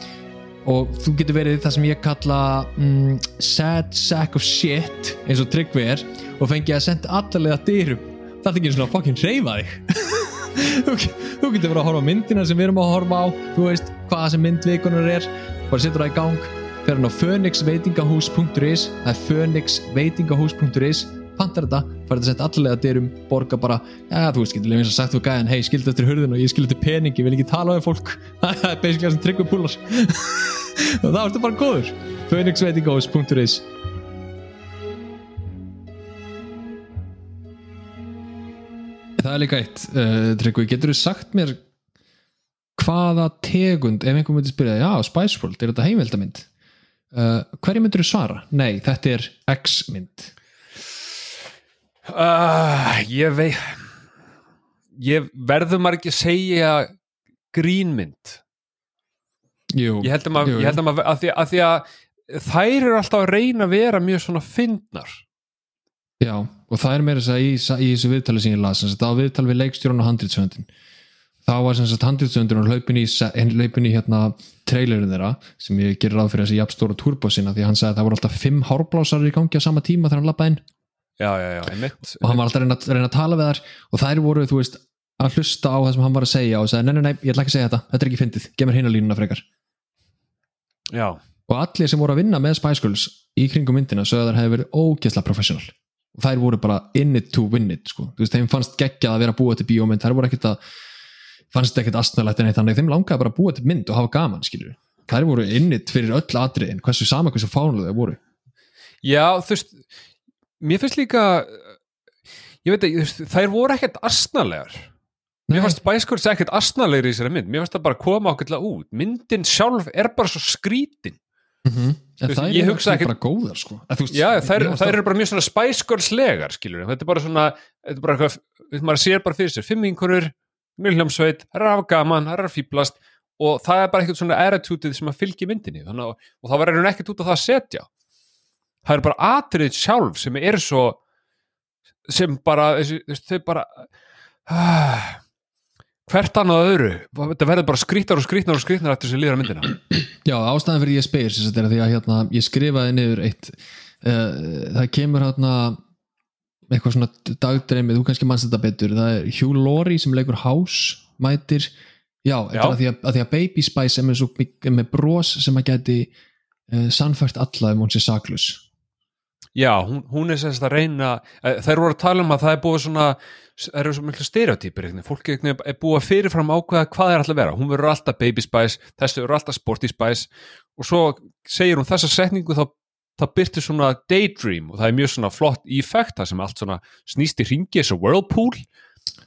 og þú getur verið það sem ég kalla mm, sad sack of shit eins og tryggvi er og fengið að senda allalega dyrum. Það er ekki svona fucking reyfa þig. Þú, getur verið að horfa á myndina sem við erum að horfa á þú veist hvaða sem myndvikunar er bara setur það í gang. Fyrir hann á phoenixveitingahús.is það er phoenixveitingahús.is pantar þetta, farið að setja allavega dyrum borga bara, já þú veist, getur eins og sagt þú gæðan, hei, skildu eftir hurðin og ég skildu eftir pening ég vil ekki tala við fólk. Það er basically það sem tryggum púlar og þá ertu bara góður. Phoenixveitingahús.is Það er líka eitt uh, Tryggvi, getur þú sagt mér hvaða tegund ef einhver myndi spyrja, já, Spice World er þetta heimildamind? Uh, hverju myndir þú svara? Nei, þetta er X-mynd uh, Ég vei ég verður maður ekki að segja grínmynd? Jú, ég held að maður, að að því, að því að þær eru alltaf að reyna að vera mjög svona fyndnar. Já, og það er meira þess að í, í þessu viðtali sem ég las, það var viðtal við leikstjórun og handritsöndin þá var sem sagt handritsöndin og hlaupin í, hlaupin í hérna trailerin þeirra sem ég gerir ráð fyrir þessi jafnstóra turbosina því að hann sagði að það voru alltaf fimm hárblásar í gangi á sama tíma þegar hann lappaði inn Já, já, já, einmitt og hann var alltaf að reyna, að reyna að tala við þær og þær voru, þú veist, að hlusta á það sem hann var að segja og sagði, nei, nei, nei, ég ætla ekki að segja þetta þetta er ekki fyndið, gef mér hina línuna frekar. Já, og allir sem voru að vinna með Spice Girls í kringum myndina sögðu að þær hefði verið ógeðslega professional. Og þær voru bara in it to win it sko. þú veist, þeim fannst geggjað að vera að búa til bíómynd þær voru ekkert að fannst ekkert astnalegt en eitt þannig, þeim langaði bara að búa til mynd og hafa gaman, skilur þær voru in it fyrir öll atriðin, hversu sama hversu fánulega voru. Já þú veist mér finnst líka ég veit veist, þær voru ekkert astnalegar Mér fannst Girls ekkert astnalegri í þessari mynd. Mér fannst það bara koma ákveðlega út. Myndin sjálf er bara svo skrítin. Mm -hmm. en ég eru ekkert- bara góðar sko. Veist, Já, þær, þær það- eru bara mjög svona Spice Girls legar skilur Þetta er bara svona Þetta er bara eitthvað maður sér bara fyrir sér Fimm vinkunur, Miljámsveit, það að hafa gaman Það er að fýblast og það er bara eitthvað svona attitudeið sem að fylgja myndinni. Þannig, að- og það var einhvern ekkert út á það að setja Það er bara atrið sjálf sem er svo sem bara þau bara ah, hvert annað öðru. Þetta verður bara skrýtnar og skrýtnar og skrýtnar eftir sem líður að myndina. Já, ástæðan fyrir ég spyr er að því að hérna, ég skrifaði niður eitt uh, það kemur hérna eitthvað svona dagdreimið, þú kannski mannst þetta betur. Það er Hugh Laurie sem leikur House mætir, já, Já. að því að, að því að Baby Spice er með, svo, er með bros sem að geti uh, sannfært alla um hún sé saklus já, hún, hún er sérst að reyna eh, þær voru að tala um að það er búið svona það eru svo miklu veginn. fólk er búið að fyrirfram ákveða hvað er alltaf að vera. Hún verður alltaf Baby Spice, þessi verður alltaf Sporty Spice. Og svo segir hún þessa setningu þá það byrti svona daydream og það er mjög svona flott effekt það sem allt svona snýst í ringi þessu whirlpool.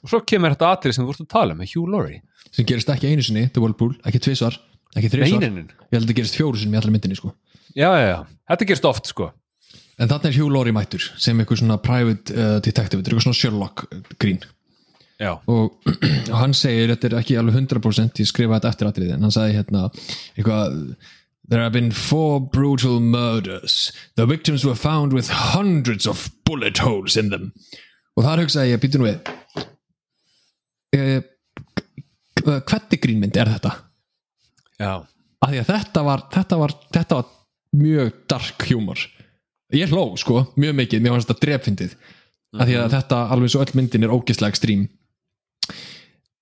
Og svo kemur þetta atrið sem þú vorst að tala um með Hugh Laurie. Sem gerist ekki einu sinni, The Whirlpool, ekki tvisvar ekki Neinin, ég held að það gerist fjóru sinni í allir myndinni sko. Já, já, já, þetta gerist oft sko En þarna er Hugh Laurie mættur sem eitthvað svona private uh, detective, þetta er eitthvað svona Sherlock uh, grín. Já, og, hann segir, þetta er ekki alveg 100% ég skrifa þetta eftir atriði en hann sagði hérna eitthvað There have been four brutal murders. The victims were found with hundreds of bullet holes in them. Og þar hugsaði ég, býtu nú við eh, hvernig grínmynd er þetta? já, Af því að þetta var, þetta var, þetta var mjög dark humor ég hló sko, mjög mikið, mér fannst þetta drepfindið af því að þetta alveg svo öll myndin er ógeðslega ekstrím.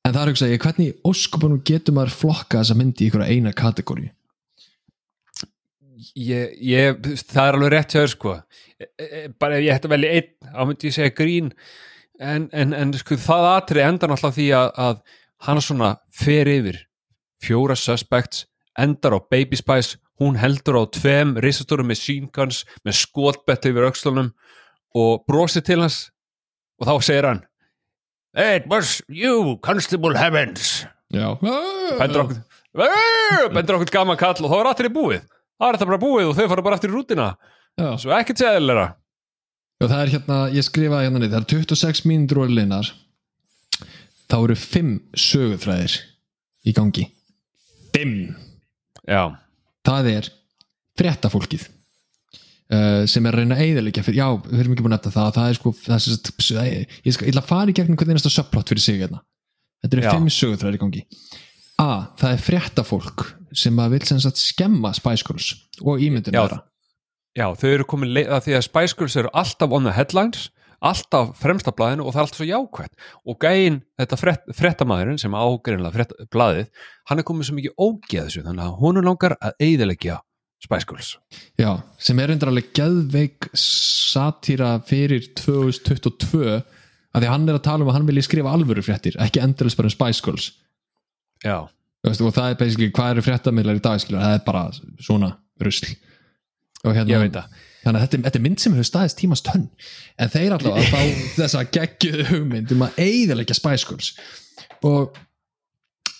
En það er hugsa ég, hvernig óskopunum getur maður flokka þessa myndi í einhverja eina kategóri ég, ég, það er alveg rétt hjá þér sko. E- e- bara ef ég hætti að velja einn þá myndi ég segja grín en, en, en sko það endar náttúrulega á því að, að hann svona fer yfir fjóra suspects endar á Baby Spice hún heldur á tveim risastórum machine guns með skotbett yfir öxlunum og brosir til hans og þá segir hann It was you, Constable Heavens já, bendur okkur okkur gaman kall og þá er allir í búið. Það er þetta bara búið og þau fara bara aftur í rútina já. svo ekkert segðilega Já, það er hérna, ég skrifaði hérna niður, það er 26 mínútur og linar þá eru 5 sögutræðir í gangi. 5 já, það er fréttafólkið uh, sem er að reyna að eyðilegja fyrir, já, við erum ekki búin að nefna það það er sko, það er sem sagt, ég, ég ætla að fara í gegnum hvernig einasta subplot fyrir sig hérna. Þetta eru Já. 5 sögutræðir í gangi. A, það er fréttafólk sem að vil sem sagt skemma Spice Girls og ímyndinu þeirra já, þau eru komin að því að Spice Girls eru alltaf on the headlines alltaf fremsta blaðinu og það er alltaf svo jákvætt. Og gæinn, þetta frett, frettamæðurinn sem ágreinlega blaðið hann er komin svo mikið ógeð þessu þannig að hún langar að eyðilegja Spice Girls. Já, sem er endur alveg geðveik satýra fyrir 2022 að því hann er að tala um að hann vilji skrifa alvöru fréttir, ekki endurlega bara um Spice Girls. Já, veist, og það er basically hvað eru fréttamillar í dag skilur, það er bara svona rusl. Og hérna, ég veit það þannig að þetta, þetta er mynd sem hefur staðist tímast tönn. En þeir allavega fá þessa geggjuðu hugmynd um að eigðalega Spice Girls. Og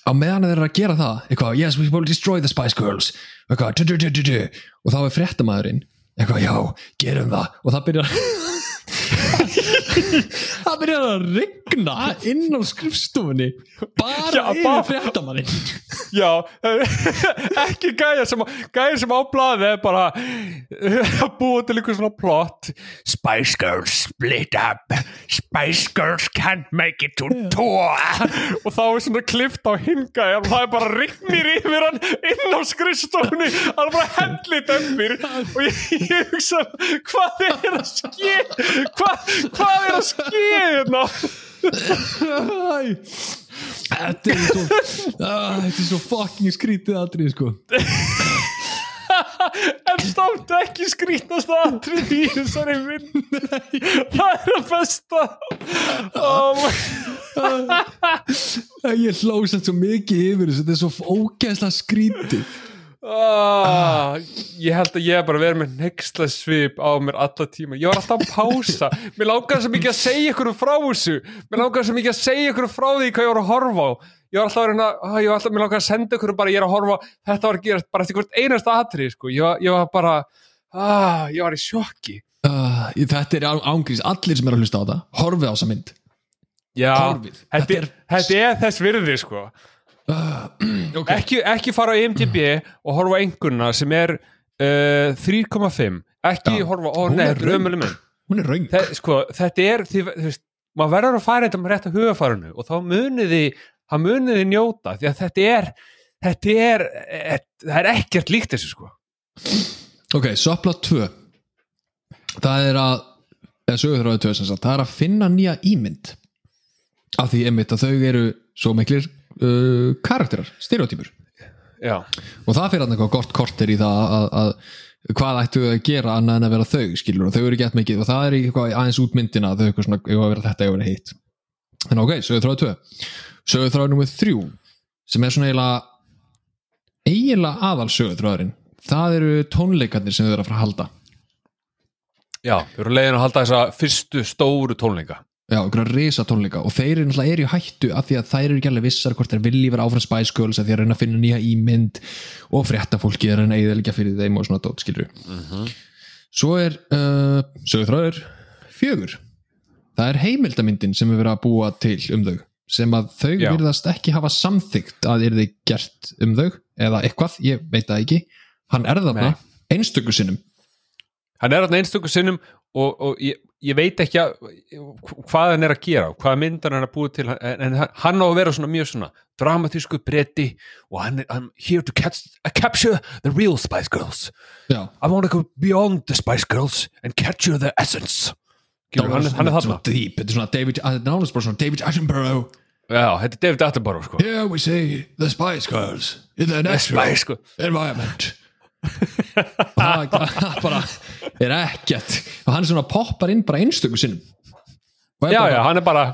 á meðan þeir eru að gera það eitthvað, yes, we will destroy the Spice Girls. Eitthvað, du, du, du, og þá er fréttamaðurinn eitthvað, já, gerum það. Og það byrjar það byrjar að rigna inn á skrifstofunni bara Já, yfir bara- fréttamannin Já, ekki gæja sem, gæja sem á blaði er bara búa til einhver svona plot Spice Girls split up. Spice Girls can't make it to tour. Og þá er svona klift á hingæja og það er bara rignir yfir hann inn á skrifstofunni. Hann er bara hendlit öppir og ég, hugsa hvað er að ske hvað, hvað er að ske hérna? Þetta er svo Þetta er svo fucking skrítið atrið sko. En státt ekki skrítast atrið í þessari mynd. Það er að besta. Oh, Ég hlósast svo mikið yfir þessu. Þetta er svo ógæslega skrítið ah, ég held að ég hef bara verið með nexla svip á mér alla tíma. Ég var alltaf að pása. Mér langar svo mikið að segja ykkur frá þessu. Mér langar svo mikið að segja ykkur frá því hvað ég var að horfa á. Ég var alltaf að reyna, ah, ég var alltaf, mér langar að senda ykkur bara, ég er að horfa, þetta var að gera bara eftir hvert einasta atrið, sko, ég var, ég var bara ah, ég var í sjokki. Uh, Þetta er ángrís Allir sem er að hlusta á það Horfið á þessa mynd. Já, Horfið. þetta, Þetta er, er- þetta er þess virði sko okay. ekki, ekki fara á IMDb og horfa á einhverna sem er uh, 3,5 ekki Já. horfa, römmuleg mynd. Hún er raung sko, þetta er, því, þú veist maður verður að fara þetta með rétta hugafarinu og þá muniði, það muniði njóta því að þetta er þetta er, e, það er ekkert líkt þessu sko. Ok, Soplot 2 Það er að eða sögurþráðu 2 sem sagt Það er að finna nýja ímynd. Af því einmitt að þau eru svo miklir uh, karakterar, stereotypur. Já, og það fyrir eitthvað gott kortir í það að, að hvað ættu þau að gera annað en að vera þau skilur og þau eru gett mikið og það er eitthvað aðeins út myndina þau eitthvað svona, eigum að vera þetta, eigum að vera hitt. En ok, sögur þráðu 2 sögur þráðu nummið 3 sem er svona eiginlega eiginlega aðal sögur þráðurinn. Það eru tónleikarnir sem þau eru að fara að halda. Já, við erum leiðin að halda þessa fyrstu stóru tónleika já, einhverja risa tónleika og þeir eru náttúrulega eru í hættu af því að þær eru ekki alveg vissar hvort þeir vilji vera áfram Girls að því að reyna að finna nýja ímynd og fréttafólki er að reyna að eðalega fyrir þeim og svona dót, skilur svo er uh, sögurþráður fjögur. Það er heimildamyndin sem er verið að búa til um þau sem að þau Já. virðast ekki hafa samþygt að er þið gert um þau eða eitthvað, ég veit það ekki. Hann er þarna Nei. einstöku sinnum. Hann er þarna einstöku sinnum og, og ég, ég veit ekki að, hvað hann er að gera hvaða myndar hann er að búa til en, hann á að vera svona mjög svona dramatísku bretti og hann er here to catch, uh, capture the real Spice Girls. Já, I want to go beyond the Spice Girls and capture their essence. Skilur, hann, hann er þarna. þetta er svona David, svona David Attenborough. Já, þetta er David Attenborough sko. Here we see the Spice Girls in their The natural environment og það bara er ekkert. Og hann svona poppar inn bara einstöku sinnum. Já, bara, já, hann er bara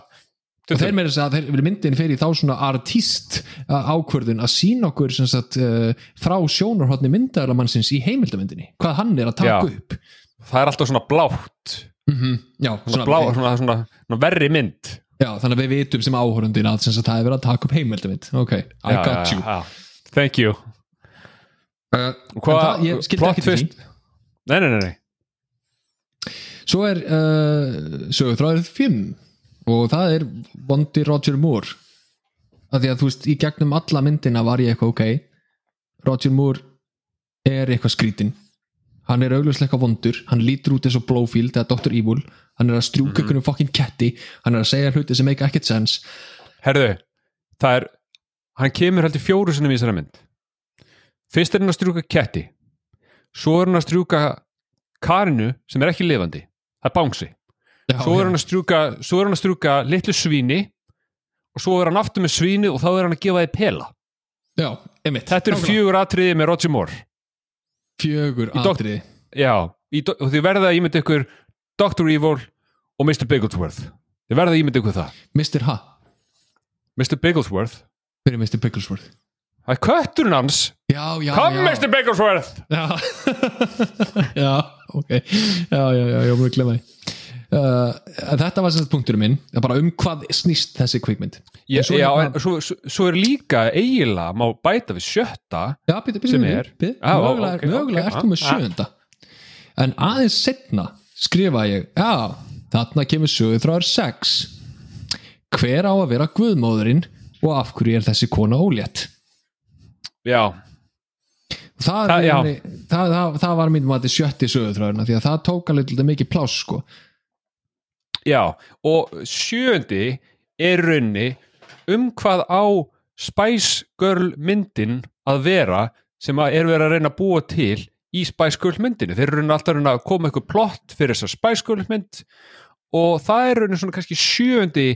og þeir meira þess að þeir myndin fer í þá svona artist ákvörðun að sína okkur sem sagt, uh, frá sjónarhóttni myndaðalamannsins í heimildamyndinni hvað hann er að taka Já. upp. Það er alltaf svona blátt. Mm já, svona, blá, svona, svona, svona verri mynd. Já, þannig að við vitum sem áhörundin að, það er verið að taka upp heimildamind. Ok, I got you. thank you. uh, hvað- en það, ég skildi ekki til því nei, nei, nei. Svo er uh, sögutráður 5 og það er Vondi Roger Moore af því að þú veist, í gegnum alla myndina var ég eitthvað ok Roger Moore er eitthvað skrítin hann er augljósleika vondur, hann lítur út eins og Blowfield eða Dr. Evil, hann er að strjúka mm -hmm. fokkin ketti, hann er að segja hluti sem make ekkert sens herðu, það er hann kemur heldur fjóru sinni í þessari mynd fyrst er hann að strjúka ketti svo er hann að strjúka Karinu sem er ekki lifandi það er bánsi svo er hann að strjúka, svo er hann að strjúka litlu svíni og svo er hann aftur með svíni og þá er hann að gefa því pela já, einmitt þetta eru fjögur atriði með Roger Moore fjögur atriði já, og þið verða að ímynda ykkur Dr. Evil og Mr. Bigglesworth þið verða að ímynda ykkur það Mr. Ha, Mr. Bigglesworth, fyrir Mr. Picklesworth það er kötturinn hans. Já, já, kom já. Mr. Bigglesworth já, já, ok. Já, já, já, ég var að glemma því. Uh, þetta var sagt punkturinn minn. Bara um hvað snýst þessi kvikmynd. Já, En svo já hérna- en svo, svo, svo er líka eiginlega, má bæta við sjötta já, býta, býta, Sem býta, er? býta, Já, mögulega, ok, mögulega ok, ertu með já. sjönda en aðeins setna skrifa ég, já, þarna kemur sögur þráður 6 hver á að vera guðmóðurinn og af hverju er þessi kona ólétt já, það, Það- það, já. það, það, það var mín mati sjötti sögutræðurna því að það tók alveg mikið pláss sko. já og sjöndi er raunni um hvað á Spice Girl myndin að vera sem að er verið að reyna að búa til í Spice Girl myndinu þeir eru alltaf að að koma eitthvað plott fyrir þessa Spice Girl mynd og það er rauninni svona kannski sjöndi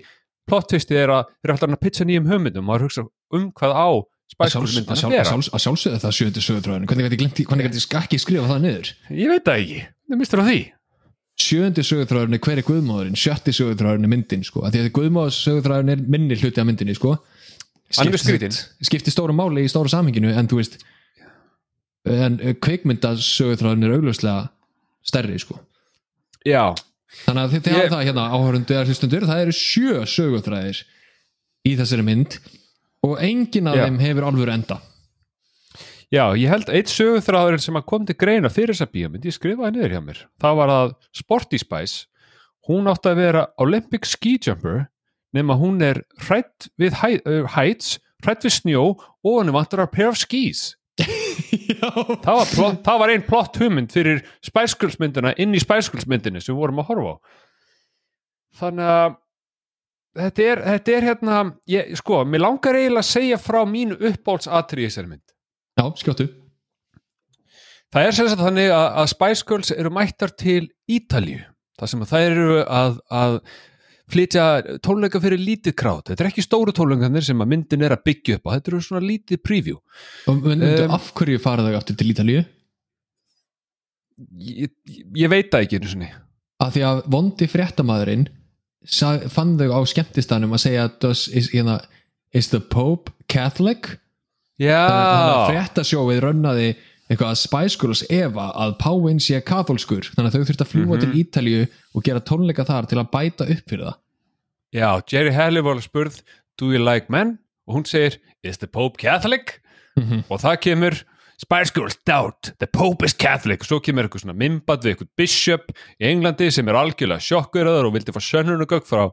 plottvistið er að þeir eru alltaf að að pitcha nýjum höfmyndum og að hugsa um hvað á að sjálf, vera sjálfs, að sjálfsögða það sjötti sögutræðurinn hvernig gæti ég skakki skrifa það niður ég veit það ekki, það mistur á því sjöndi sögutræðurinn er hver er guðmóðurinn sjötti sögutræðurinn er myndin sko. að því að guðmóður sögutræðurinn er minni hluti af myndinni sko. Er skrítinn. skipti stóra máli í stóra samhenginu en þú veist en kveikmynda sögutræðurinn er augljóslega stærri sko. já, þannig að Ég- hafa það hérna áhörundu það eru sjö sögutræðir í þessari mynd og engin af Já. þeim hefur alvöru enda. Já, ég held eitt sögurþráðurinn sem að kom til greina fyrir þessa bíómynd, ég skrifaði niður hjá mér það var að Sporty Spice hún átti að vera Olympic ski jumper nema hún er hrætt við hæ, uh, heights hrætt við snjó og hann vantar að pair of skis. Það var, plott, það var ein plott hugmynd fyrir Spice Girls myndina inn í Spice Girls myndinni sem við vorum að horfa á. Þannig að þetta er, þetta er hérna ég, sko, mér langar eiginlega að segja frá mínu uppbólsatri í þessari mynd. Já skjóttu. Það er sagt þannig að, að Spice Girls eru mættar til Ítalju þar sem þær eru að, að flytja tónleika fyrir lítið krát þetta er ekki stóru tónleikanir sem að myndin er að byggja upp á, þetta eru svona lítið preview. Og myndu Um, af hverju fara þau aftur til Ítalíu? Ég, ég veit það ekki einu sinni. Að því að vondi fréttamaðurinn fann þau á skemmtistanum að segja does, is, hérna, is the Pope Catholic þannig að Já, fréttasjóið rönnaði eitthvað að Spice Girls efa að Páinn sé katholskur þannig að þau þurft að fljúa Mhm. til Ítalíu og gera tónleika þar til að bæta upp fyrir það já, Jerry var spurð Do you like men? og hún segir Is the Pope Catholic? Mhm. og það kemur Spice Girls doubt, the Pope is Catholic. Og svo kemur eitthvað svona mimbad við eitthvað bishop í Englandi sem er algjörlega sjokkverðar og vildi fá sönnunugögg frá,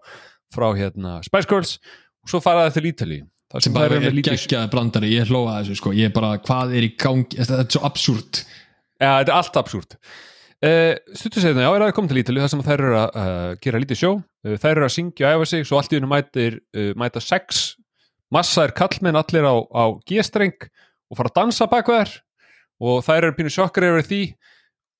frá hérna, Spice Girls. Og svo fara það til Ítali það sem bara er geggjaði brandari. Ég hlóa þessu sko, ég bara hvað er í gangi? Þetta er svo absúrt. Ja, þetta er allt absúrt. Uh, stuttu segna, já, er að koma til Ítali þar sem þær eru að uh, gera lítið sjó. Uh, þær eru að syngja og æfa sig, svo allt í hennu mætir uh, mæta sex massa er kallmenn allir á, á G-streng og fara að dansa bak þær. Og þær eru pínu sjokkar yfir því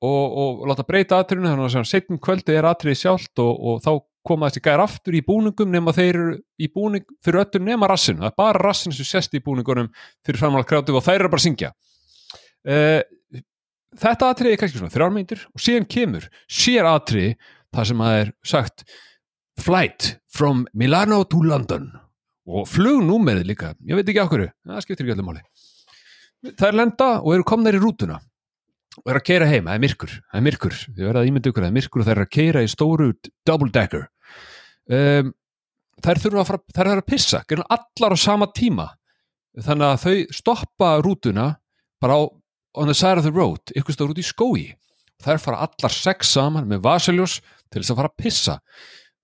og, og láta breyta atriðinu þannig að setjum kvöldi er atriði sjálft og, og þá koma þessi gæðar aftur í búningum nema þeir eru í búning fyrir öllu nema rassinu, það er bara rassinu sem sést í búningunum fyrir framála kráttu og þær eru bara að syngja. Uh, þetta atriði er kannski svona þrjármyndir og síðan kemur sér atriði þar sem það er sagt flight from Milano to London. Og flugnúmerið líka. Ég veit ekki á hverju, það skiptir ekki allir máli þær lenda og eru komnar í rútuna og er að keira heim, það er myrkur það er myrkur, þið verða að ímynda ykkur það er myrkur og það er að keira í stóru double decker. Um, þær þurfa að fara, þær þurfa að pissa gerðin allar á sama tíma. Þannig að þau stoppa rútuna bara á on the side of the road ykkur stóð út í skói þær fara allar sex saman með vasaljós til þess að fara að pissa.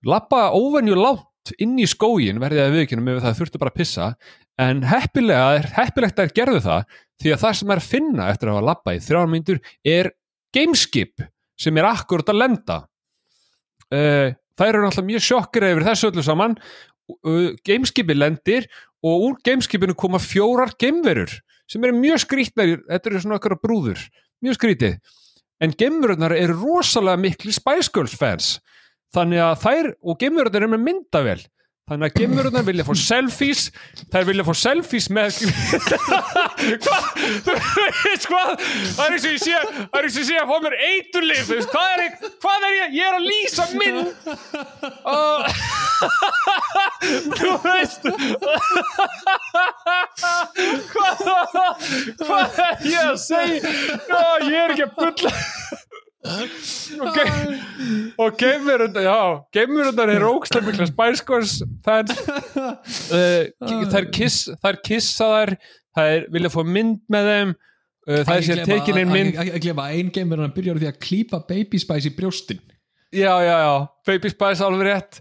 Lappa óvenju látt inn í skógin verðið að viðkynna með það þurftu bara að pissa en heppilega, heppilegt að gerðu það því að það sem er að finna eftir að hafa lappa í þrjár myndur er gameskip sem er akkurat að lenda. Uh, þær eru náttúrulega mjög sjokkir yfir þessu öllu saman. Uh, gameskipi lendir og úr gameskipinu koma fjórar geimverur sem eru mjög skrítnar þetta eru svona okkar brúður, mjög skrítið en geimverurnar eru rosalega mikli Spice Girls fans þannig að þær, og geimverurnar eru með myndavel þannig að geimverurnar vilja fá selfies þær vilja fá selfies með hvað? Þú veist hvað? Það er eins og ég sé það er eins og ég sé að fá mér eiturlif hvað er, ég- hvað er ég, ég er að lýsa mynd og þú veist hvað hvað er ég að segja? Ó, ég er ekki að bulla og geimverundar, já geimverundar er ógstlega mikla Girls fans uh, þær, kiss, þær kissa þær þær vilja fá mynd með þeim uh, það er sér tekin einn mynd. að er að byrja á því að klípa baby spice í brjóstin. Já, já, já, Baby Spice alveg rétt.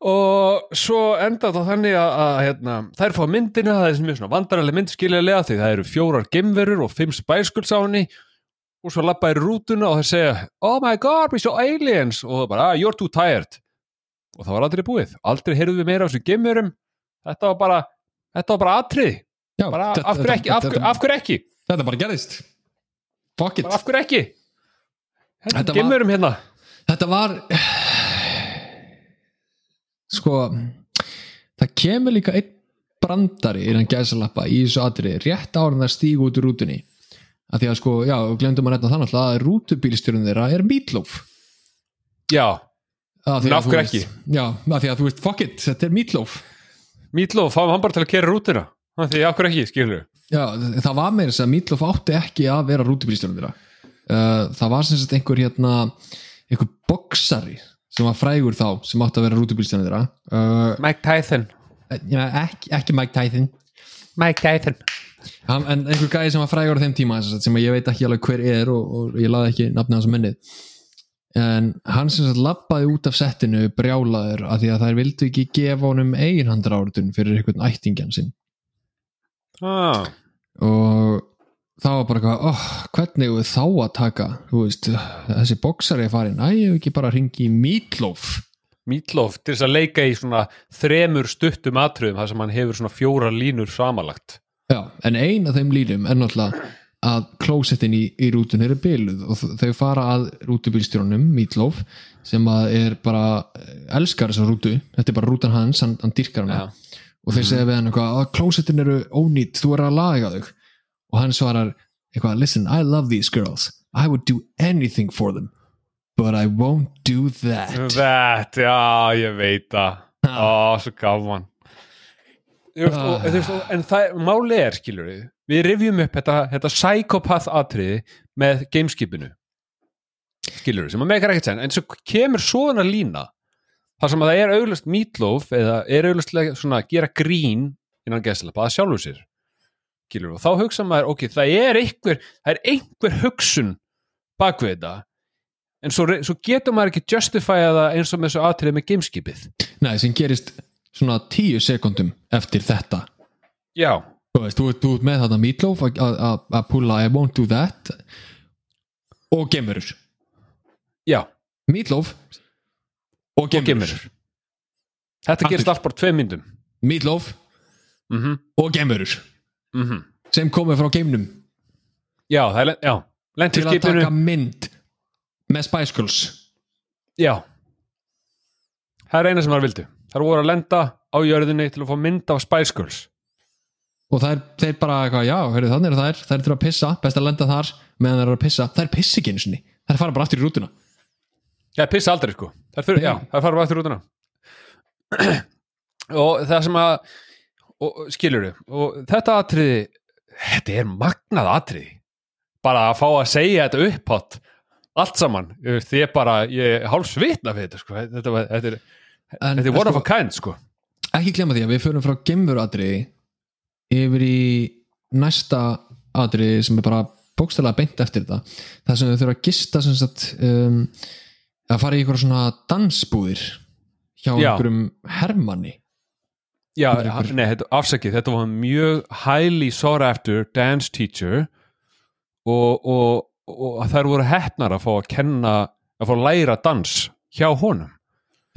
Og svo enda það þannig að, að hérna, þær fá myndina, það er mjög svona vandaraleg mynd skiljaðlega því það eru fjórar gemverur og fimm Girls á henni og svo lappa í rútuna og þær segja oh my god, we saw aliens. Og það bara, ah, you're too tired. Og það var aldrei búið, aldrei heyrðum við meira af þessu gemverum þetta var bara þetta var bara atrið, af hverju ekki, af, hverju- ekki? Þetta bara gerðist. Af hverju ekki? Þetta gemverum hérna. Þetta var Sko Það kemur líka einn brandari innan gæsalappa í þessu atriði. Rétt ára það stígu út úr rútunni að því að sko, já, glemdum að nefna þannig að rútubílstjórun þeirra er Meatloaf. Já, því að veist- ekki? Já, af því að þú veist, fuck it, þetta er Meatloaf. Meatloaf, fáum hann bara til að kera rútuna. Því af hverju ekki, skilur Já, það var meira þess að Meatloaf átti ekki að vera rútubílstjórun þeirra. Uh, það var sem sagt einhver hérna einhver boksari sem var frægur þá sem átti að vera rútubílstjórun þeirra. Uh, Mike Tyson. Já, ekki, ekki Mike Tyson. Mike Tyson en einhver gæði sem var frægur á þeim tíma sem, að ég veit ekki alveg hver er og, og ég laði ekki nafnið hans á minnið en hann sem sagt lappaði út af settinu brjálaður að því að þær vildu ekki gefa honum eiginhandra áritun fyrir einhvern ættingjan sinn. Ah. og það var bara eitthvað, oh, hvernig við þá að taka? Veist, þessi boksari er farin æ, ég hef ekki bara hringi í Meatloaf. Meatloaf til þess að leika í svona þremur stuttum atriðum þar sem hann hefur svona fjóra línur samanlagt Já, en ein af þeim línum er náttúrulega að klósettin í, í rútun eru byluð og þau fara að rútubílstjónum Meatloaf sem er bara eh, elskar þessa rútu, þetta er bara rútan hans hann, hann dyrkar hana. Já. og þeir segja við hann eitthvað að klósettin eru ónýtt, þú er að laga þau og hann svarar eitthvað, listen, I love these girls. I would do anything for them but I won't do that. Þetta, já, ég veit það. Ó, svo gaman Og, En það, máli er, skilur við Við rifjum upp þetta, þetta psychopath atriði með gameskipinu skilur við, sem að meikar ekkert sen en svo kemur svona lína þar sem að það er auglust meatloaf eða er auglustlega svona að gera grín innan gæstlapa að sjálfu sér. Skilur við, og þá hugsa maður, ok, það er einhver það er einhver hugsun bak við þetta en svo, svo getur maður ekki justifæða það eins og með þessu atriði með gameskipið Nei, sem gerist svona tíu sekundum eftir þetta. Já, þú veist, þú ert með þetta Meatloaf að- púla I won't do that og gemurur já, Meatloaf og gemurur þetta gerist allt bara tvei myndum. Meatloaf mhm, og gemurur mhm. Sem komið frá geimnum. Já, það er, já, til að taka mynd með Spice Girls. Já. Það er eina sem það vildu það voru að lenda á jörðinni til að fá mynd af Spice Girls. Og það er, þeir bara eitthvað, já, heyrðu, þannig er þær. Þær þurfa að pissa, best að lenda þar meðan þær eru að pissa, þær pissi ekki einu sinni. Þær fara bara aftur í rútuna. Já, pissa aldrei sko. Það, þurr, já, það fara bara eftir rútuna. Og það sem að og, skilur og þetta atriði þetta er magnað atriði. Bara að fá að segja þetta upphátt allt saman, veist, ég bara ég hálf svitna við þetta sko. þetta, þetta er, þetta er one sko, of a kind sko. ekki glemma því að við förum frá gemveradriði yfir í næsta atriði sem er bara bókstælega beint eftir þetta það sem þau þurfa að gista sem sagt, um, að fara í ykkur svona dansbúðir hjá Já. einhverjum hermanni Já, er einhver- nei, þetta, afsakið, þetta var mjög highly sought after dance teacher og, og, og þær voru heppnar að fá að kenna að fá að læra dans hjá honum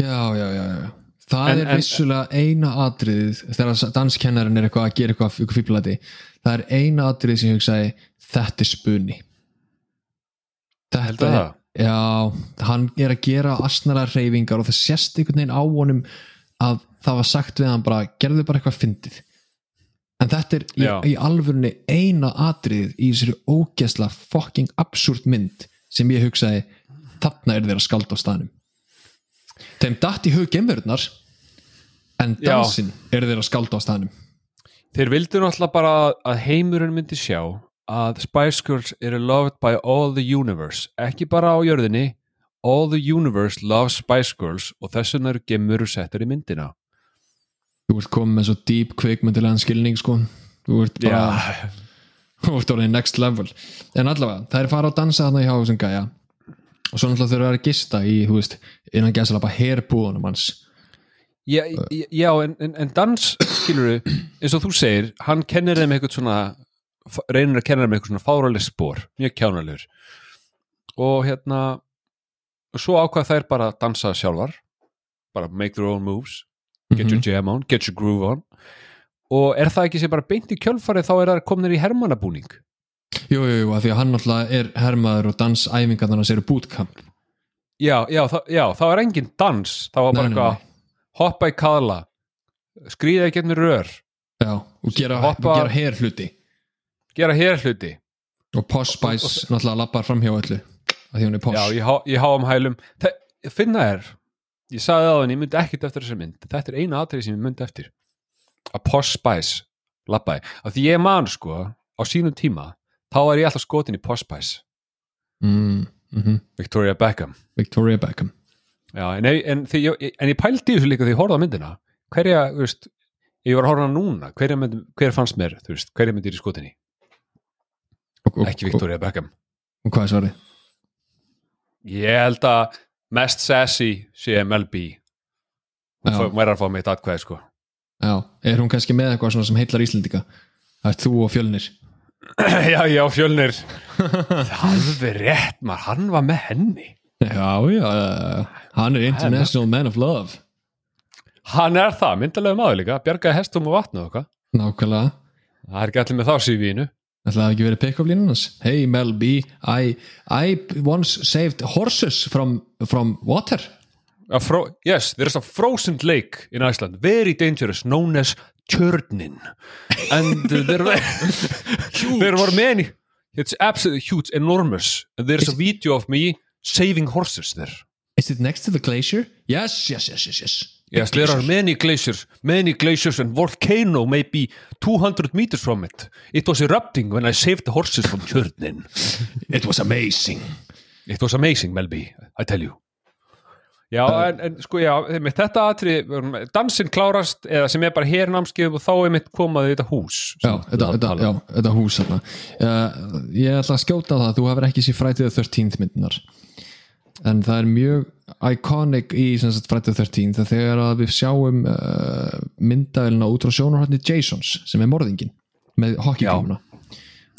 já, já, já, já. það En- er vissulega eina atriðið þegar danskennarinn er eitthvað að gera eitthvað ykkur fíblati það er eina atriðið sem ég hugsaði þetta er Heldur þetta það? er já, hann er að gera asnalega reyfingar og það sést einhvern veginn á honum að það var sagt við hann bara gerðu bara eitthvað fyndið en þetta er í, í alvörunni eina atriðið í þessari ógeðsla fucking absúrt mynd sem ég hugsaði þarna er þeir að skálda á staðnum þeim datt í hug gemverðnar en Já. dansinn er þeir að skálda á staðnum. Þeir vildu náttúrulega bara að heimurinn myndi sjá að Spice Girls eru loved by all the universe ekki bara á jörðinni. All the universe loves Spice Girls og þess vegna eru gemurur settar í myndina. Þú ert komið með svo deep kvikmyndilegan skilning sko. Þú ert bara, þú ert orðið next level. En allavega, það er fara að dansa þarna hjá þessum gæja og svo náttúrulega þurfa að gista í, þú veist, innan gæsala bara herbúðunum hans. Já, já, já en, en, en dans skilur eins og þú segir, hann kennir þeim eitthvað svona reynir að kenna þeim eitthvað svona fáraleg spór mjög kjánalegur. Og hérna og svo ákvað þær bara að dansa sjálfar bara make their own moves get your Mhm. jam on, get your groove on. Og er það ekki sem bara beint í kjölfarið þá er það komnir í hermannabúning jú, jú, jú, af því að hann náttúrulega er hermaður og dansæfingarnar hans eru bootcamp. Já, já, það, já, það var engin dans það var bara eitthvað hoppa í kaðla skrýða í getnir rör. Já, og gera, Hoppa- og gera herhluti. Gera hér hluti og Posh Spice náttúrulega lappar fram hjá öllu af því hún er Posh. Já, ég, há, ég háum hælum. Það, finna er, ég sagði það en ég myndi ekkit eftir þessar mynd, þetta er eina atrið sem ég myndi eftir. Að Posh Spice labbaði, af því ég man sko á sínum tíma, þá er ég alltaf skotin í Spice, mm, mm Victoria Beckham. Victoria Beckham. Já, en, en, því, en ég pældi þessu líka því ég horfði á myndina. Hverja, þú veist, ég var að horfa núna hverja mynd, hver fannst mér, þú veist, hverja myndir í? Skotinni, og, og, ekki Victoria Beckham. Og, og hvað er svarið? ég held að mest sassy sé MLB hún væri að fá mitt atkvæði sko. Já, er hún kannski með eitthvað sem heillar Íslendinga? Það er þú og fjölnir já, já, fjölnir. Það er rétt, maður, hann var með henni. Já, já, hann er International Man of Love. Hann er það, myndalega maður líka. Bjargaði hestum og og eitthvað. Nákvæmlega. Það er ekki allir með þá sífínu Það hefði ekki verið pick-up línun hans? Hey Mel B, I, I once saved horses from, from water. Yes, there is a frozen lake in Iceland, very dangerous, known as Tjörnin. And uh, there, were, there were many, it's absolutely huge, enormous. And there's a video of me saving horses there. Is it next to the glacier? Yes, yes, yes, yes, yes Yes, there are many glaciers, many glaciers and volcano may be 200 meters from it. It was erupting when I saved the horses from Tjörnin. It was amazing It was amazing, Melby, I tell you. Já, en, en sko, já, með þetta atri, dansinn klárast eða sem er bara hér námskeið og þá er mitt komaði þetta hús. Já, þetta, þetta, tala já, um. þetta hús uh, Ég ætla að skjóta það að þú hefur ekki sér Friday the 13th myndinar en það er mjög iconic í 13th það þegar að við sjáum uh, myndavelina út frá sjónarhætni Jasons sem er morðingin með hockeyklumuna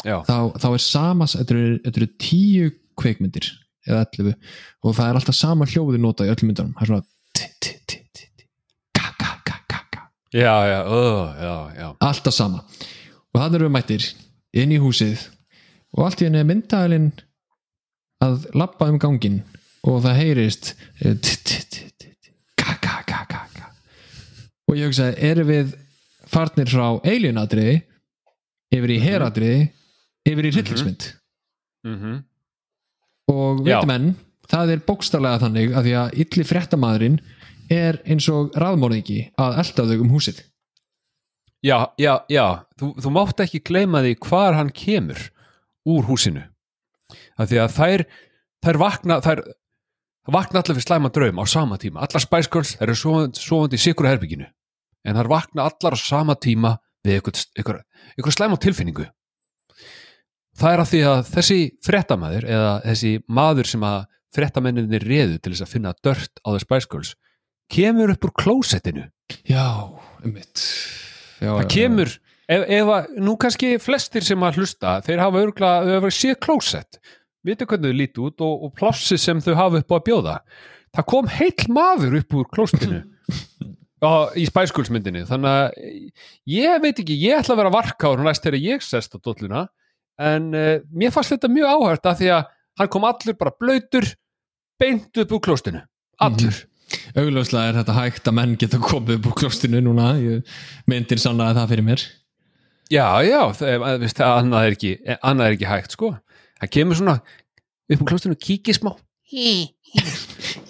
Já, þá, þá er sama, þetta eru, þetta eru tíu kveikmyndir eða 11 og það er alltaf sama hljóði notað í öllum myndunum. Það er svona já, já, já, já. alltaf sama. Og þannig erum við mættir inn í húsið. Og allt í henni er myndagilinn að lappa um gangin og það heyrist og ég hugsaði, erum við farnir frá alien-atriði yfir í heratriði yfir í hryllingsmynd? Mm og Já. veitum enn, það er bókstarlega þannig að því að illi fréttamaðurinn er eins og raðmórðingi að elda þau um húsið. Já, já, já, þú, þú mátt ekki gleyma því hvar hann kemur úr húsinu. af því að þær, þær vakna þær, vakna allar við slæma draum á sama tíma, allar Spice Girls eru sofandi í sikru herbygginu en þær vakna allar á sama tíma við ykkur, ykkur, ykkur slæma tilfinningu það er að því að þessi frettamæður eða þessi maður sem að frettamennir reðu til þess að finna dört á The Spice Girls kemur upp úr klósettinu. Já, einmitt. Já, það kemur, ef, ef að nú kannski flestir sem að hlusta þeir hafa örgulega, þau hafa séð klósett. Vita hvernig þau líti út og, og plássi sem þau hafa upp á að bjóða. Það kom heill maður upp úr klósettinu. Á, í Spice Girls myndinni. Þannig að ég veit ekki, ég ætla að vera varkáður næst þegar ég sest á dolluna en uh, mér fannst þetta mjög áhært af því að hann kom allur bara blöytur beint upp úr klóstinu. Allur. Augljóslega er þetta hægt að menn geta komið upp úr klostinu núna. Ég- myndin sannaði það fyrir mér. Já, já, það, veist, það, annað, er ekki, annað er ekki hægt sko. Það kemur svona upp á klostinu og kíkir smá.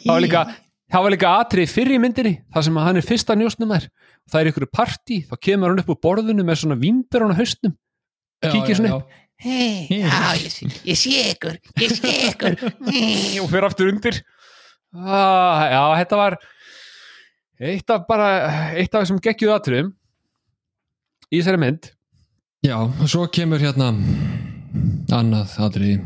Það var líka það var líka atrið fyrir í myndinni það sem að hann er fyrsta njósnumær það er ykkur partí, þá kemur hann upp á borðinu með svona vimber á hausnum. Kíkir svona upp. Hei, já, ég, ég sé ykkur, ég sé ykkur. og fyrir aftur undir. Ah, Já, þetta var eitt af bara eitt af þessum geggjuð atriðum í þessari mynd. Já, og svo kemur hérna annað atriði.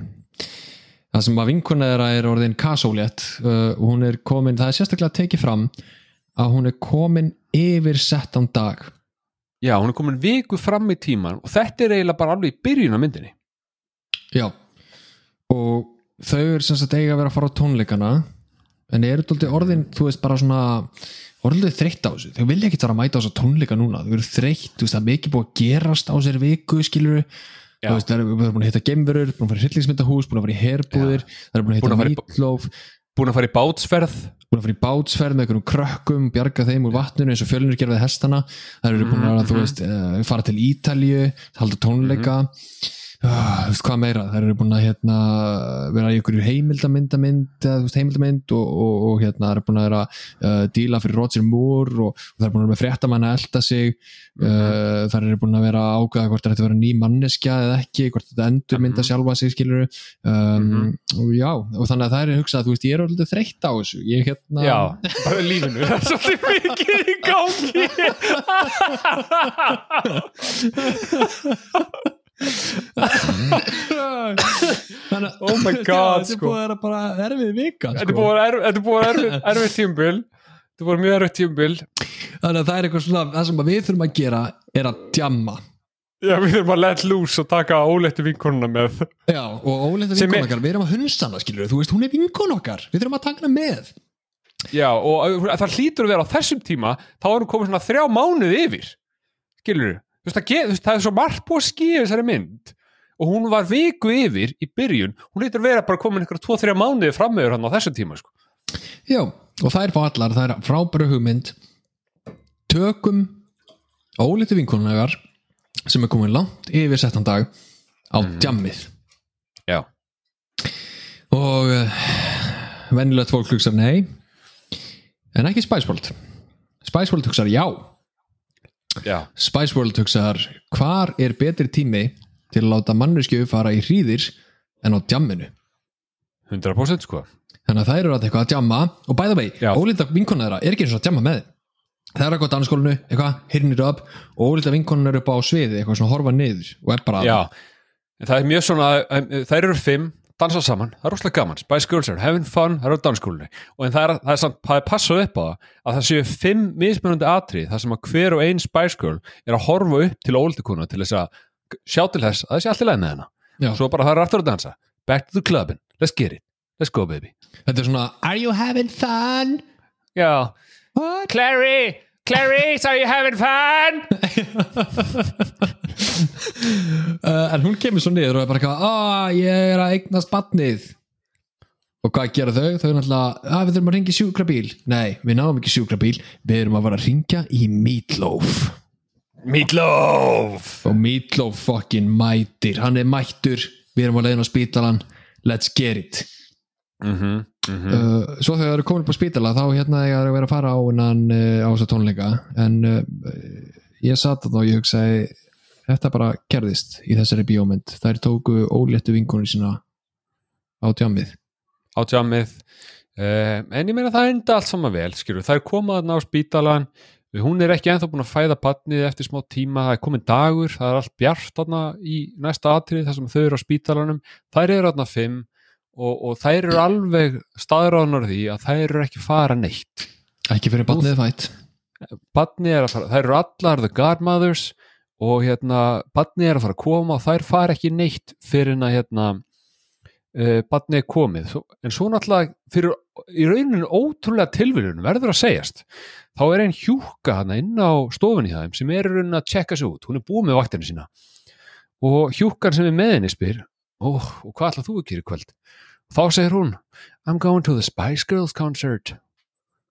Það sem að vinkuna þeirra er orðin kasólétt uh, og hún er komin, það er sérstaklega tekið fram að hún er komin yfir settan dag Já, hún er komin viku fram í tíman og þetta er eiginlega bara alveg í byrjun á myndinni. Já. Og þau eru sem sagt eiga að vera að fara á tónleikana en eru þetta orðin, þú veist, bara svona orðin þreytt á þessu, þau vilja ekki vera að mæta á þessu tónleika núna, þau eru þreytt þú veist, það er mikið búið að gerast á sér viku skilur þú veist, það eru búin að hitta gemverur, búin að fara í hryllingsmyndahús búin að fara í herbúðir, það eru búin að hitta mítlof, Búin að fara í bátsferð. Búin að fara í bátsferð með einhverjum krökkum, bjarga þeim úr vatninu eins og fjölunir gerði hestana. Það eru búin að, þú veist, uh, fara til Ítalju halda tónleika. Uh, þú veist hvað meira, það eru búin að hérna, vera í einhverju veist heimildamynd og, og, og hérna það eru búin að vera uh, díla fyrir Roger Moore og, og það eru búin að vera með fréttamann að elda sig. Uh, það eru búin að vera að ákveða hvort þetta vera ný manneskja eða ekki, hvort þetta endur mynda sjálfa sig skilur um, og já, og þannig að það er hugsað, þú veist, ég er alveg þreytt á þessu. Ég hérna Já, bara lífinu. Það er svolítið mikið í gangi Þannig, Oh my God, þetta er sko. búið að vera bara erfið vika Þetta er sko. er búið að vera erfið- tímbil Þetta er búið mjög erfið tímbil þannig að það er eitthvað svona það sem við þurfum að gera er að djamma. Já, við þurfum að let loose og taka óleittu vinkonuna með. Já, og óleita Sem vinkon er- okkar, við erum að hunsa hana skilur þú veist, hún er vinkon okkar, við þurfum að taka hana með. Já, og það hlýtur að vera á þessum tíma þá er hún komið svona þrjá mánuð yfir Skilur veist, það, ge- þú veist, það er svo margt búið að skýja þessari mynd. Og hún var viku yfir í byrjun. Hún hlýtur að vera bara komin ykkur 2-3 mánuði framöður hann á þessum tíma sko. já, og það er fá allar, það er frábæru hugmynd. Tökum óleita vinkonuna okkar sem er komin langt yfir settan dag á djammið. Já, og uh, venjulegt fólk hugsar nei en ekki Spice World hugsar já já, Spice World hugsar hvar er betri tími til að láta manneskju fara í hríðir en á djamminu? 100% sko. Þannig að þær eru að eitthvað að djamma. Og by the way, Já. ólíta vinkona þeirra er ekki eins og að djamma með það er eitthvað á dansskólinu, eitthvað, hirnir upp og ólíta vinkona eru upp á sviði, eitthvað svona horfa niður og er bara Já, það er mjög svona um, þær eru fimm, dansa saman. Það er rosalega gaman, Spice Girls are having fun. Það eru á dansskólinu og en það er, það er, samt, það er passað upp á að það séu fimm mismunandi atrið þar sem að hver og ein Spice Girl er að horfa upp til ólítikuna til þess að sjá til þess að það sé allt í með hennar Já. svo bara það er aftur að dansa. Back to the clubin, let's get it. Let's go baby. Þetta er svona, are you having fun? Já, What? Clary! Clarice, are you having fun? uh, en hún kemur svo niður og er bara eitthvað, að ég er að eignast batnið og hvað gera þau? þau er náttúrulega, að við þurfum að ringja sjúkrabíl. Nei, við náum ekki sjúkrabíl við erum að fara að ringja í Meatloaf. Meatloaf! Og Meatloaf fucking mætir. Hann er mættur, við erum að leiðin á spítalan let's get it. Mm -hmm, uh, svo þegar það eru komin upp á spítala þá hérna ég að vera að fara á hennan uh, á þessa tónleika. En uh, ég satt að þá og ég hugsaði þetta bara gerðist í þessari bíómynd. Þær tóku óléttu vinkonur sína á tjámið á tjammið uh, en ég meina það enda allt saman vel skilur, það er komað þarna á spítalan hún er ekki ennþá búin að fæða badnið eftir smá tíma, það er komin dagur. Það er allt bjart þarna í næsta atrið þar sem þau eru á spítalanum. Þær eru þarna fimm og, og þær eru alveg staðráðnar því að þær eru ekki fara neitt. Ekki fyrir badnið fætt. Badnið er að fara, þær eru allar the godmothers og hérna badnið er að fara að koma og þær fara ekki neitt fyrir að hérna uh, badnið er komið. En svo náttúrulega fyrir í rauninu ótrúlega tilviljun verður að segjast þá er einn hjúka hana inn á stofunni þeim sem er í rauninni að checka sig út. Hún er búið með vaktinu sína. Og hjúkan sem er með henni spyr oh, og hvað ætlað þú að gera í kvöld? Þá segir hún I'm going to the Spice Girls concert.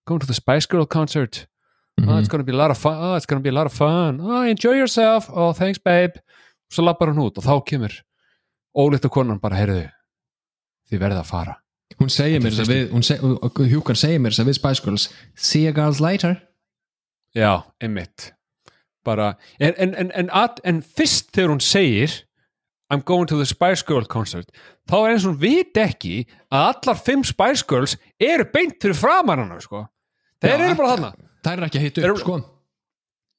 Going to the Spice Girl concert Mhm. oh, it's gonna be a lot of fun. Oh, it's gonna be a lot of fun. Oh, enjoy yourself, oh thanks babe. Svo lappar hún út og þá kemur ólíkt og konan bara, heyrðu þið verða að fara. Hún segir mér þess að við seg, og Hjúkan segir mér þess að við Spice Girls see you girls later. Já, einmitt. Bara, en, en, en, en, at, en fyrst þegar hún segir I'm going to the Spice Girl concert þá er eins og hún vit ekki að allar fimm Spice Girls eru beint fyrir framan hana sko. þeir Já, eru bara þarna þær er ekki að Þeir upp sko.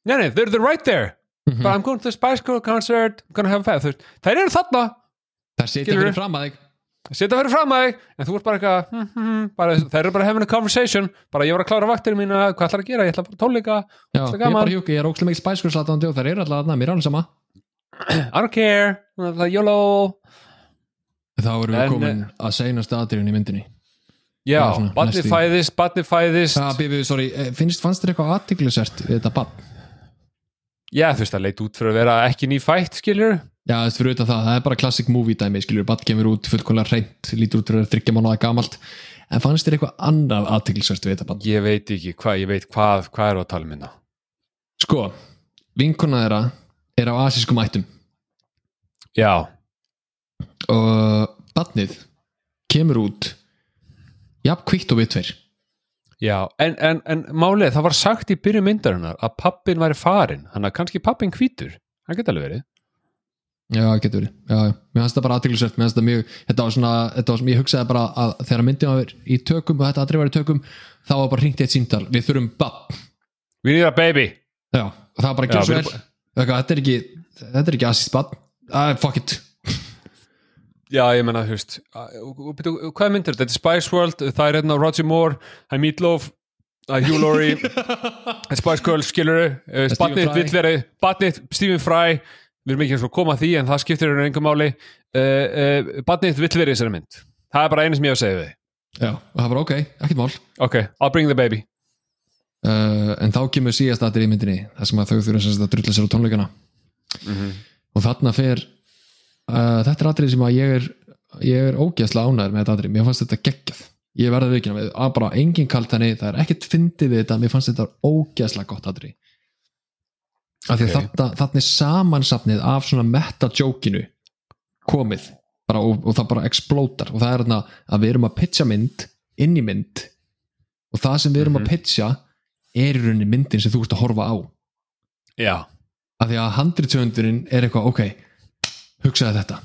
Nei, nei, they're, they're right there. Mhm. but I'm going to the Spice Girl concert I'm gonna have a fun þeir eru þarna. Sitja Skilurðu? fyrir fram að þig setja fyrir fram að þig en þú ert bara eitthvað hm, hm, hm, bara, þeir eru bara having a conversation. Bara ég var að klára vaktir mína, hvað ætlar að gera? Ég ætla að fara tónleika, Já, Það ég er bara Hjúki, ég er ókslega mikil Spice Girls aðdáðandi og þær eru alltaf mér er alveg sama. I don't care. Það er YOLO. Þá erum við komin að seinast aðdýrun í myndinni já, badni fæðist, badni fæðist. Já, Bibi, sorry, eh, finnst, fannst þér eitthvað aðtiklisert við þetta bann? já, þú veist það leit út fyrir að vera ekki nýfætt skilur Já, þú veist, fyrir utan það, það er bara classic movie dæmi, skilur, bann kemur út fullkomlega reynd, lítur út fyrir að þryggja mánuða gamalt. En fannst þér eitthvað annað aðtiklisert við þetta bann? ég veit ekki hvað, ég veit hvað hvað er að tala um minna Sko, vinkona þeirra er á asískum ættum. Já, og bannið kemur út jafn kvitt og við tveir. Já, en, en, en málið, það var sagt í byrju myndarinnar að pappin væri farin, hann að kannski pappin hvítur. Hann geti alveg verið. Já, getur verið, já, já, mér fannst það bara aðtiklisvert mér fannst það mjög, þetta var svona þetta var sem ég hugsaði bara að þegar myndin var í tökum og þetta aðrið var í tökum, þá var bara hringt eitt símtal, við þurfum bann we need a baby. Já, það var bara Já, ekki svo við vel Eitthvað, þetta er ekki, þetta er ekki asískt bann uh, fuck it, Já, ég menna, þú veist Hvað myndir þetta? Þetta er Spice World, það er hérna Roger Moore, það er Meatloaf það er Hugh Laurie. Það er Spice Girls, skilur Fry. vill verið, Batnið, Stephen Fry við erum ekki eins og koma því en það skiptir einhver engum máli. Uh, uh, Batnið vill verið í þessari mynd. Það er bara einu sem ég hef að segja við já, og það var ok, ekkert mál. Ok, I'll bring the baby. Uh, en þá kemur síðast aðrið í myndinni það sem að þau þurfa að drulla sér á tónleikana. Og þarna fer uh, þetta er aðrið sem að ég er ég er ógeðslega ánæður með þetta aðrið mér fannst þetta geggjað. Ég verði vikina við að bara engin kalt henni, það er ekkert fyndið við þetta, mér fannst þetta ógeðslega gott aðrið af því að Ok. þarna, er samansafnið af svona meta-jókinu komið bara, og, og það bara explótar og það er þarna að við erum að pitcha mynd inn í mynd og það sem við erum Mhm. að pitcha er í rauninni myndin sem þú ert að horfa á. Já, af því að handritsöndurinn er eitthvað ok, hugsaði þetta.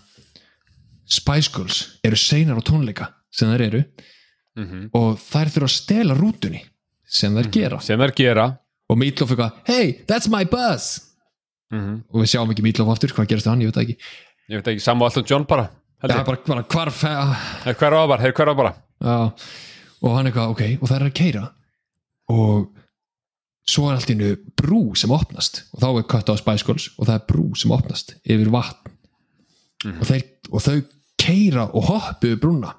Spice Girls eru seinar á tónleika sem þær eru mm og þær þurfa að stela rútunni sem þær gera. Sem er gera. Og Meatloaf eitthvað, hey, that's my bus mm og við sjáum ekki Meatloaf aftur, hvað gerist það hann, ég veit ekki. Ég veit ekki, Samu Alton John bara ég. bara, bara hvarf já, Hey, Hver á bara, hey, hver á bara. Og hann eitthvað, ok, og þær er að keira og svo er allt í hennu brú sem opnast. Og þá er kött á Spice Girls og það er brú sem opnast yfir vatn og, þeir, og þau keira og hoppu brúna.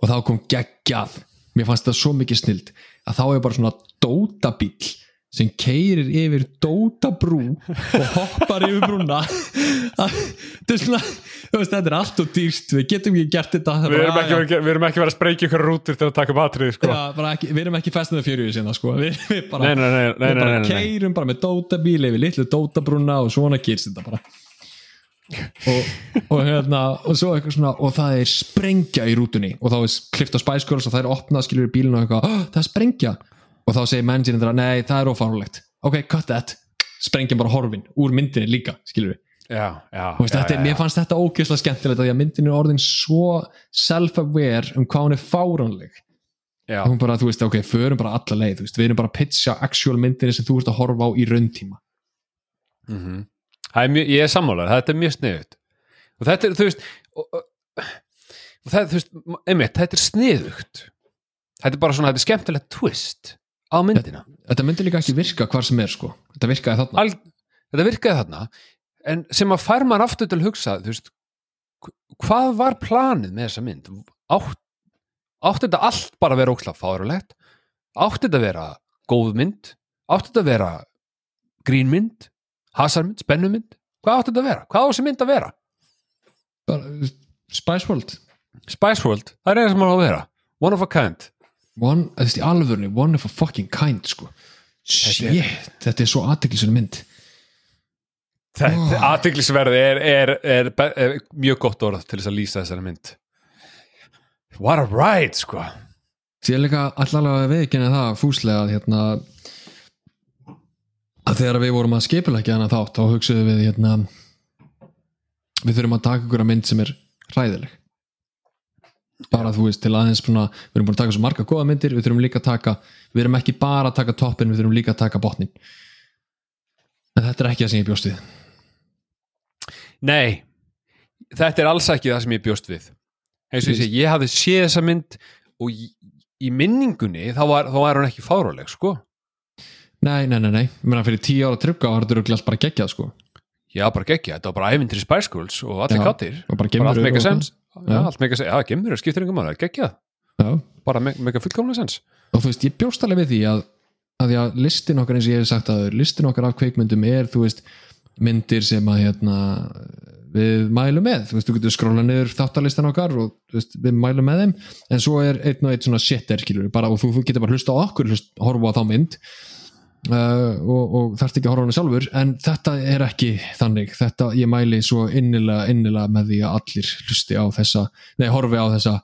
Og þá kom geggjað. Mér fannst það svo mikið snild að þá er bara svona dótabíl sem keirir yfir dótabrú og hoppar yfir brúna. Þetta er svona veist, þetta er allt og dýrst, við getum ekki gert þetta. Við erum ekki, verið- við erum ekki verið að sprengja ykkur rútur til að taka batrið sko. Ekki, við erum ekki festnað fyrir sinna sko. við, við bara, Nei, nei, nei, nei, við bara keirum bara með dótabíl yfir litlu dótabrúna og svona gerst þetta bara og, og hérna og svo eitthvað svona og það er sprengja í rútunni. Og þá er klift á Spice Girls og það er opnað skilur í bílinu og eitthvað, oh, það er sprengja. Og þá segir managerinn þeirra, nei það er ofánulegt ok, cut that, sprengjan bara horfin úr myndinni líka, skilur við já, já, Þú veist, já, þetta, mér fannst þetta ógeðslega skemmtilegt því að myndin er orðin svo self-aware um hvað hún er fáránleg. Já, hún bara, þú veist, ok, förum bara alla leið þú veist, við erum bara að pitcha actual myndinni sem þú ert að horfa á í rauntíma mhm. Það er mjög, ég er sammálar, þetta er mjög sniðugt. Og þetta er, þú veist og, og, það, þú veist, einmitt, þetta er sniðugt. Þetta er bara svona, þetta er skemmtilegt twist á myndina. Þetta myndi líka ekki virka hvar sem er sko. Þetta virkaði þarna. Al, þetta virkaði þarna en sem að fær maður aftur til að hugsa þú veist, hvað var planið með þessa mynd? Átt, átti þetta allt bara að vera ókslega fárulegt átti þetta að vera góð mynd? Átti þetta að vera grínmynd hasarmynd, spennumynd? Hvað átti þetta að vera, hvað á þessi mynd að vera? Bara, Spice World. Spice World, það er eina sem maður á að vera. One of a kind. One, þú veist, í alvörni, one of a fucking kind sko. Shit, þetta er svo aðteklisverð mynd. Þetta Oh. aðtiklisverði er, er, er, er, er mjög gott orð til þess að lýsa þessari mynd. What a ride sko. Sér líka allavega viðkynna það fúslega að hérna að þegar við vorum að skipulegja hana þátt þá hugsaðum við hérna við þurfum að taka ykkur að mynd sem er hræðileg. Bara þú veist til aðeins svona, við erum búin að taka svo marga góða myndir, við þurfum líka að taka við erum ekki bara að taka toppin, við þurfum líka að taka botnin en þetta er ekki það sem ég bjóst við. Nei, þetta er alls ekki það sem ég bjóst við. Eins og ég segi, ég hafði séð þessa mynd og í, minningunni þá var, þá var hún ekki fáróleg sko Nei, nei, nei, nei, ég meina fyrir tíu ára trygga var þetta allt bara geggjað sko. Já, bara geggja, þetta var bara ævintri Spice Girls og allir kattir, bara allt og- sens Já, allt mega sens, já, gemur, skiptir ykkur maður, geggja Já, bara me mega fullkomlega sens og þú veist, ég bjóst alveg við því að, að því að listin okkar eins og ég hef sagt að listin okkar af kveikmyndum er, þú veist myndir sem að hérna við mælum með, þú veist, þú getur skróla niður þáttalistan okkar og veist, við mælum með þeim. En svo er einn og einn svona shit er skilur bara, og þú, þú getur bara hlusta á okkur hlust, horfa á þá mynd uh, og, og þarft ekki að horfa hana sjálfur en þetta er ekki þannig. Þetta, ég mæli svo innilega, innilega með því að allir hlusti á þessa nei, horfi á þessa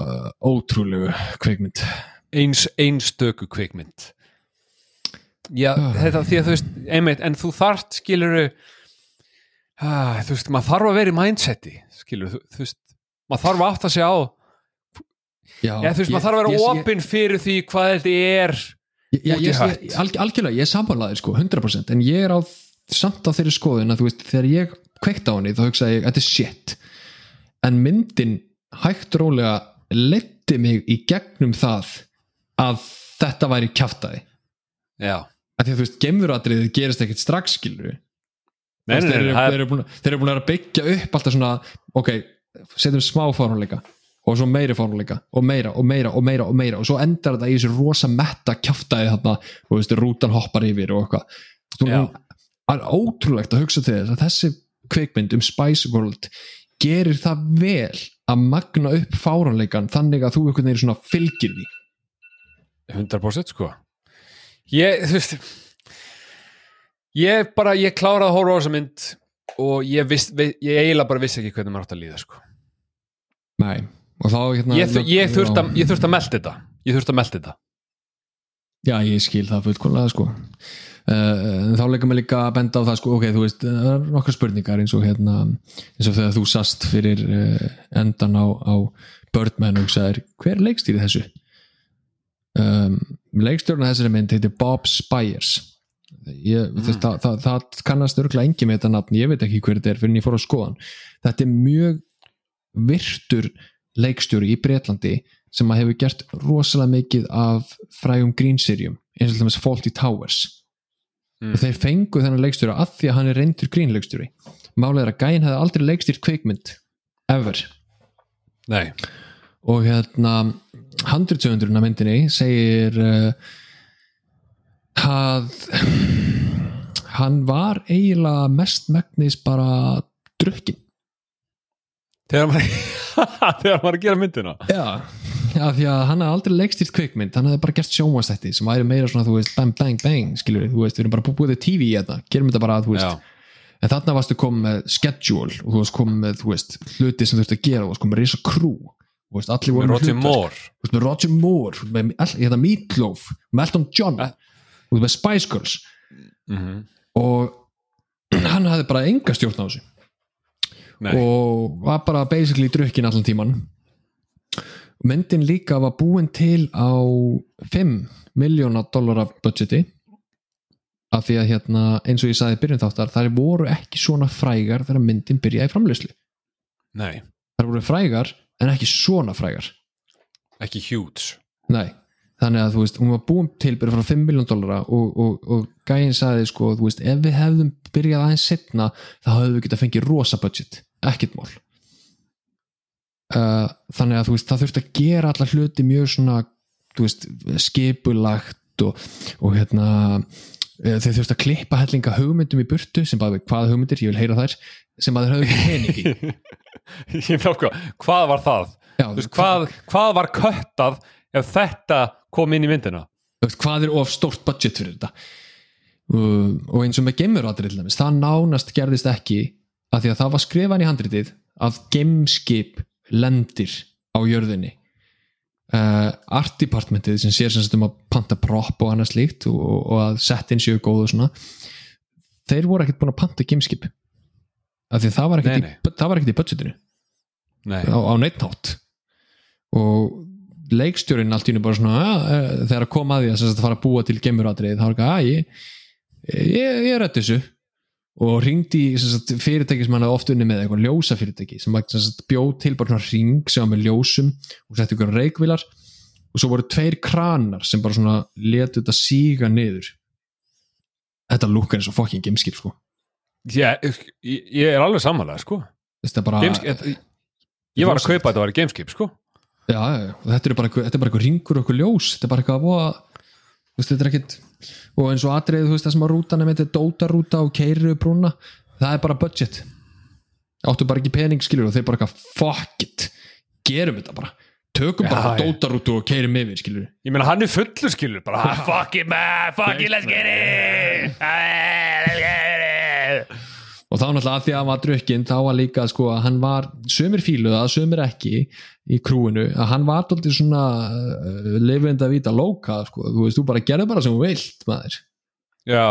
uh, ótrúlegu kveikmynd eins, einstöku kvikmynd. Já, Ah. þetta því að þú veist einmitt, en þú þarft skiluru þú veist, maður þarf að vera í mindseti skilur, þú, veist maður þarf að átta sig á Já, Já, þú veist, maður þarf að vera ég- opinn fyrir því hvað þetta er ég, út í ég, hött. ég, alg, algjörlega, ég er sambanlaður sko, 100% en ég er á, samt á þeirri skoðun að þú veist, þegar ég kveikt á henni þá hugsaði ég, þetta er shit. En myndin hægt rólega letti mig í gegnum það að þetta væri kjaftaði Já, að því að þú veist, gemuratriðið gerist ekkert strax skilur þeir, eru- búin, að byggja upp alltaf svona, ok, setjum smá fáránleika og svo meiri fáránleika og meira og meira og meira og meira. Og svo endar þetta í þessu rosa metta kjaftaði þarna og veist, rútan hoppar yfir og eitthvað. Það er ótrúlegt að hugsa til þess að þessi kvikmynd um Spice World gerir það vel að magna upp fáránleikan þannig að þú einhvern veginn svona fylgir því. 100% sko. Ég, þú veist ég bara, ég kláraði að horfa á þessa mynd og ég, viss, vi- ég eiginlega bara vissi ekki hvernig maður átt að líða sko. Nei. Og þá hérna ég, þu- ég Já. þurfti að, ég þurfti að melda þetta ég þurfti að melda þetta Já, ég skil það fullkomlega sko uh, þá leikum við líka að benda á það sko, ok, þú veist, það er nokkar spurningar eins og hérna, eins og þegar þú sast fyrir uh, endan á, á Birdman og sagðir, hver leikstýri þessu? Um, leikstjórn þessari mynd heitir Bob Spires ég, mm. það, það, það, kannast örgulega engi með þetta nafn, ég veit ekki hver þetta er fyrir en ég fór að skoðan þetta er mjög virtur leikstjóri í Bretlandi sem að hefur gert rosalega mikið af frægum grínserjum eins og til dæmis Fawlty Towers. Mm. og þeir fengu þennan leikstjóra að því að hann er reyndur grínleikstjóri málið er að gæinn hefði aldrei leikstýrt kvikmynd ever. Nei, og hérna handritsöfundurinn af myndinni segir uh, að hann var eiginlega mest megnis bara drukkin þegar maður þegar maður er að gera myndina. Já, já því að hann hafði aldrei leikstýrt kvikmynd. Hann hefði bara gert sjónvastætti sem væri meira svona, þú veist, bang, bang, bang skilur við, þú veist, við erum bara búið til TV í þetta. Gerum þetta bara, þú veist, Já. en þarna varstu komið með schedule og þú varst komið með, þú veist, hluti sem þú veist að gera þú varst komið með crew, þú veist, allir voru með Roger. Moore. Veist, með Roger Moore, með all- hérna Meatloaf með Elton John, Eh. þú veist, með Spice Girls. Mm og hann hafði bara enga stjórn á þessu Nei, og var bara basically drukkin allan tíman myndin líka var búin til á 5 miljóna dollara budgeti. Af því að hérna eins og ég sagði byrjun þáttar þær voru ekki svona frægar þegar myndin byrjaði framleyslu nei, þær voru frægar en ekki svona frægar. Ekki huge. Nei, þannig að þú veist, hún var búin til byrja frá 5 miljón dollara og, og, og gæinn sagði sko, þú veist, ef við hefðum byrjað aðeins setna, þá hefðum við getað fengið rosa budget, ekkert mál uh, þannig að veist, það þurfti að gera alla hluti mjög svona, veist skipulagt og, og hérna eh, þeir þurfti að klippa hellinga hugmyndum í burtu sem bara, hvaða hugmyndir, ég vil heyra þær sem að þeir höfðu ekki pening í Ég með okkur, hvað var það? Já, veist, hvað, hvað var köttað ef þetta kom inn í myndina? hvað er of stórt budget fyrir þetta uh, og eins og með dæmis, það nánast gerðist ekki af því að það var skrifan í handritið að gameskip lendir á jörðinni. Uh, art departmentið sem sér sem sagt um að panta prop og annað slíkt og, og að settin séu góð og svona þeir voru ekkert búin að panta gameskip af því að það var ekkert, í, það í budgetinu. Nei, á, á neitt nátt og leikstjórin allt í hennu bara svona eh, þegar að koma að því að, sem sagt, að fara að búa til gemuratrið þá var ekki að ég, ég, ég er þetta þessu og ringdi fyrirtæki sem hann hafði oft unni með eitthvað ljósa fyrirtæki sem, var, bjóð til bara svona ring sem var með ljósum og setti ykkur reikvilar og svo voru tveir kranar sem bara svona letu þetta síga niður. Þetta lúkar eins og fokking gameskip sko. Ég, ég, ég er alveg samanlega, sko. Þetta er bara Gameskip, Ég var að kaupa þetta að vera gameskip, sko. Já, já, já, þetta er bara þetta bara eitthvað ringur og eitthvað ljós, þetta er bara eitthvað að þú veist, þetta er ekkit og eins og atrið, þú veist, það sem að rútan er með þetta dótarúta og keiriru brúna það er bara budget. Áttu bara ekki pening skilur og þeir bara eitthvað fuck it, gerum þetta bara. Tökum Já, bara já. dótarútu og keirum yfir skilur. Ég meina, hann er fullur skilur bara, "Ah, fuck it man, fuck it, let's get it. It og þá náttúrulega að því að hann var drukkinn þá var líka sko að hann var sömur fíluða, sömur ekki í krúinu, að hann var dóltið svona uh, lifend að vita lóka sko, þú veist, þú bara gerðu bara sem þú vilt maður. Já,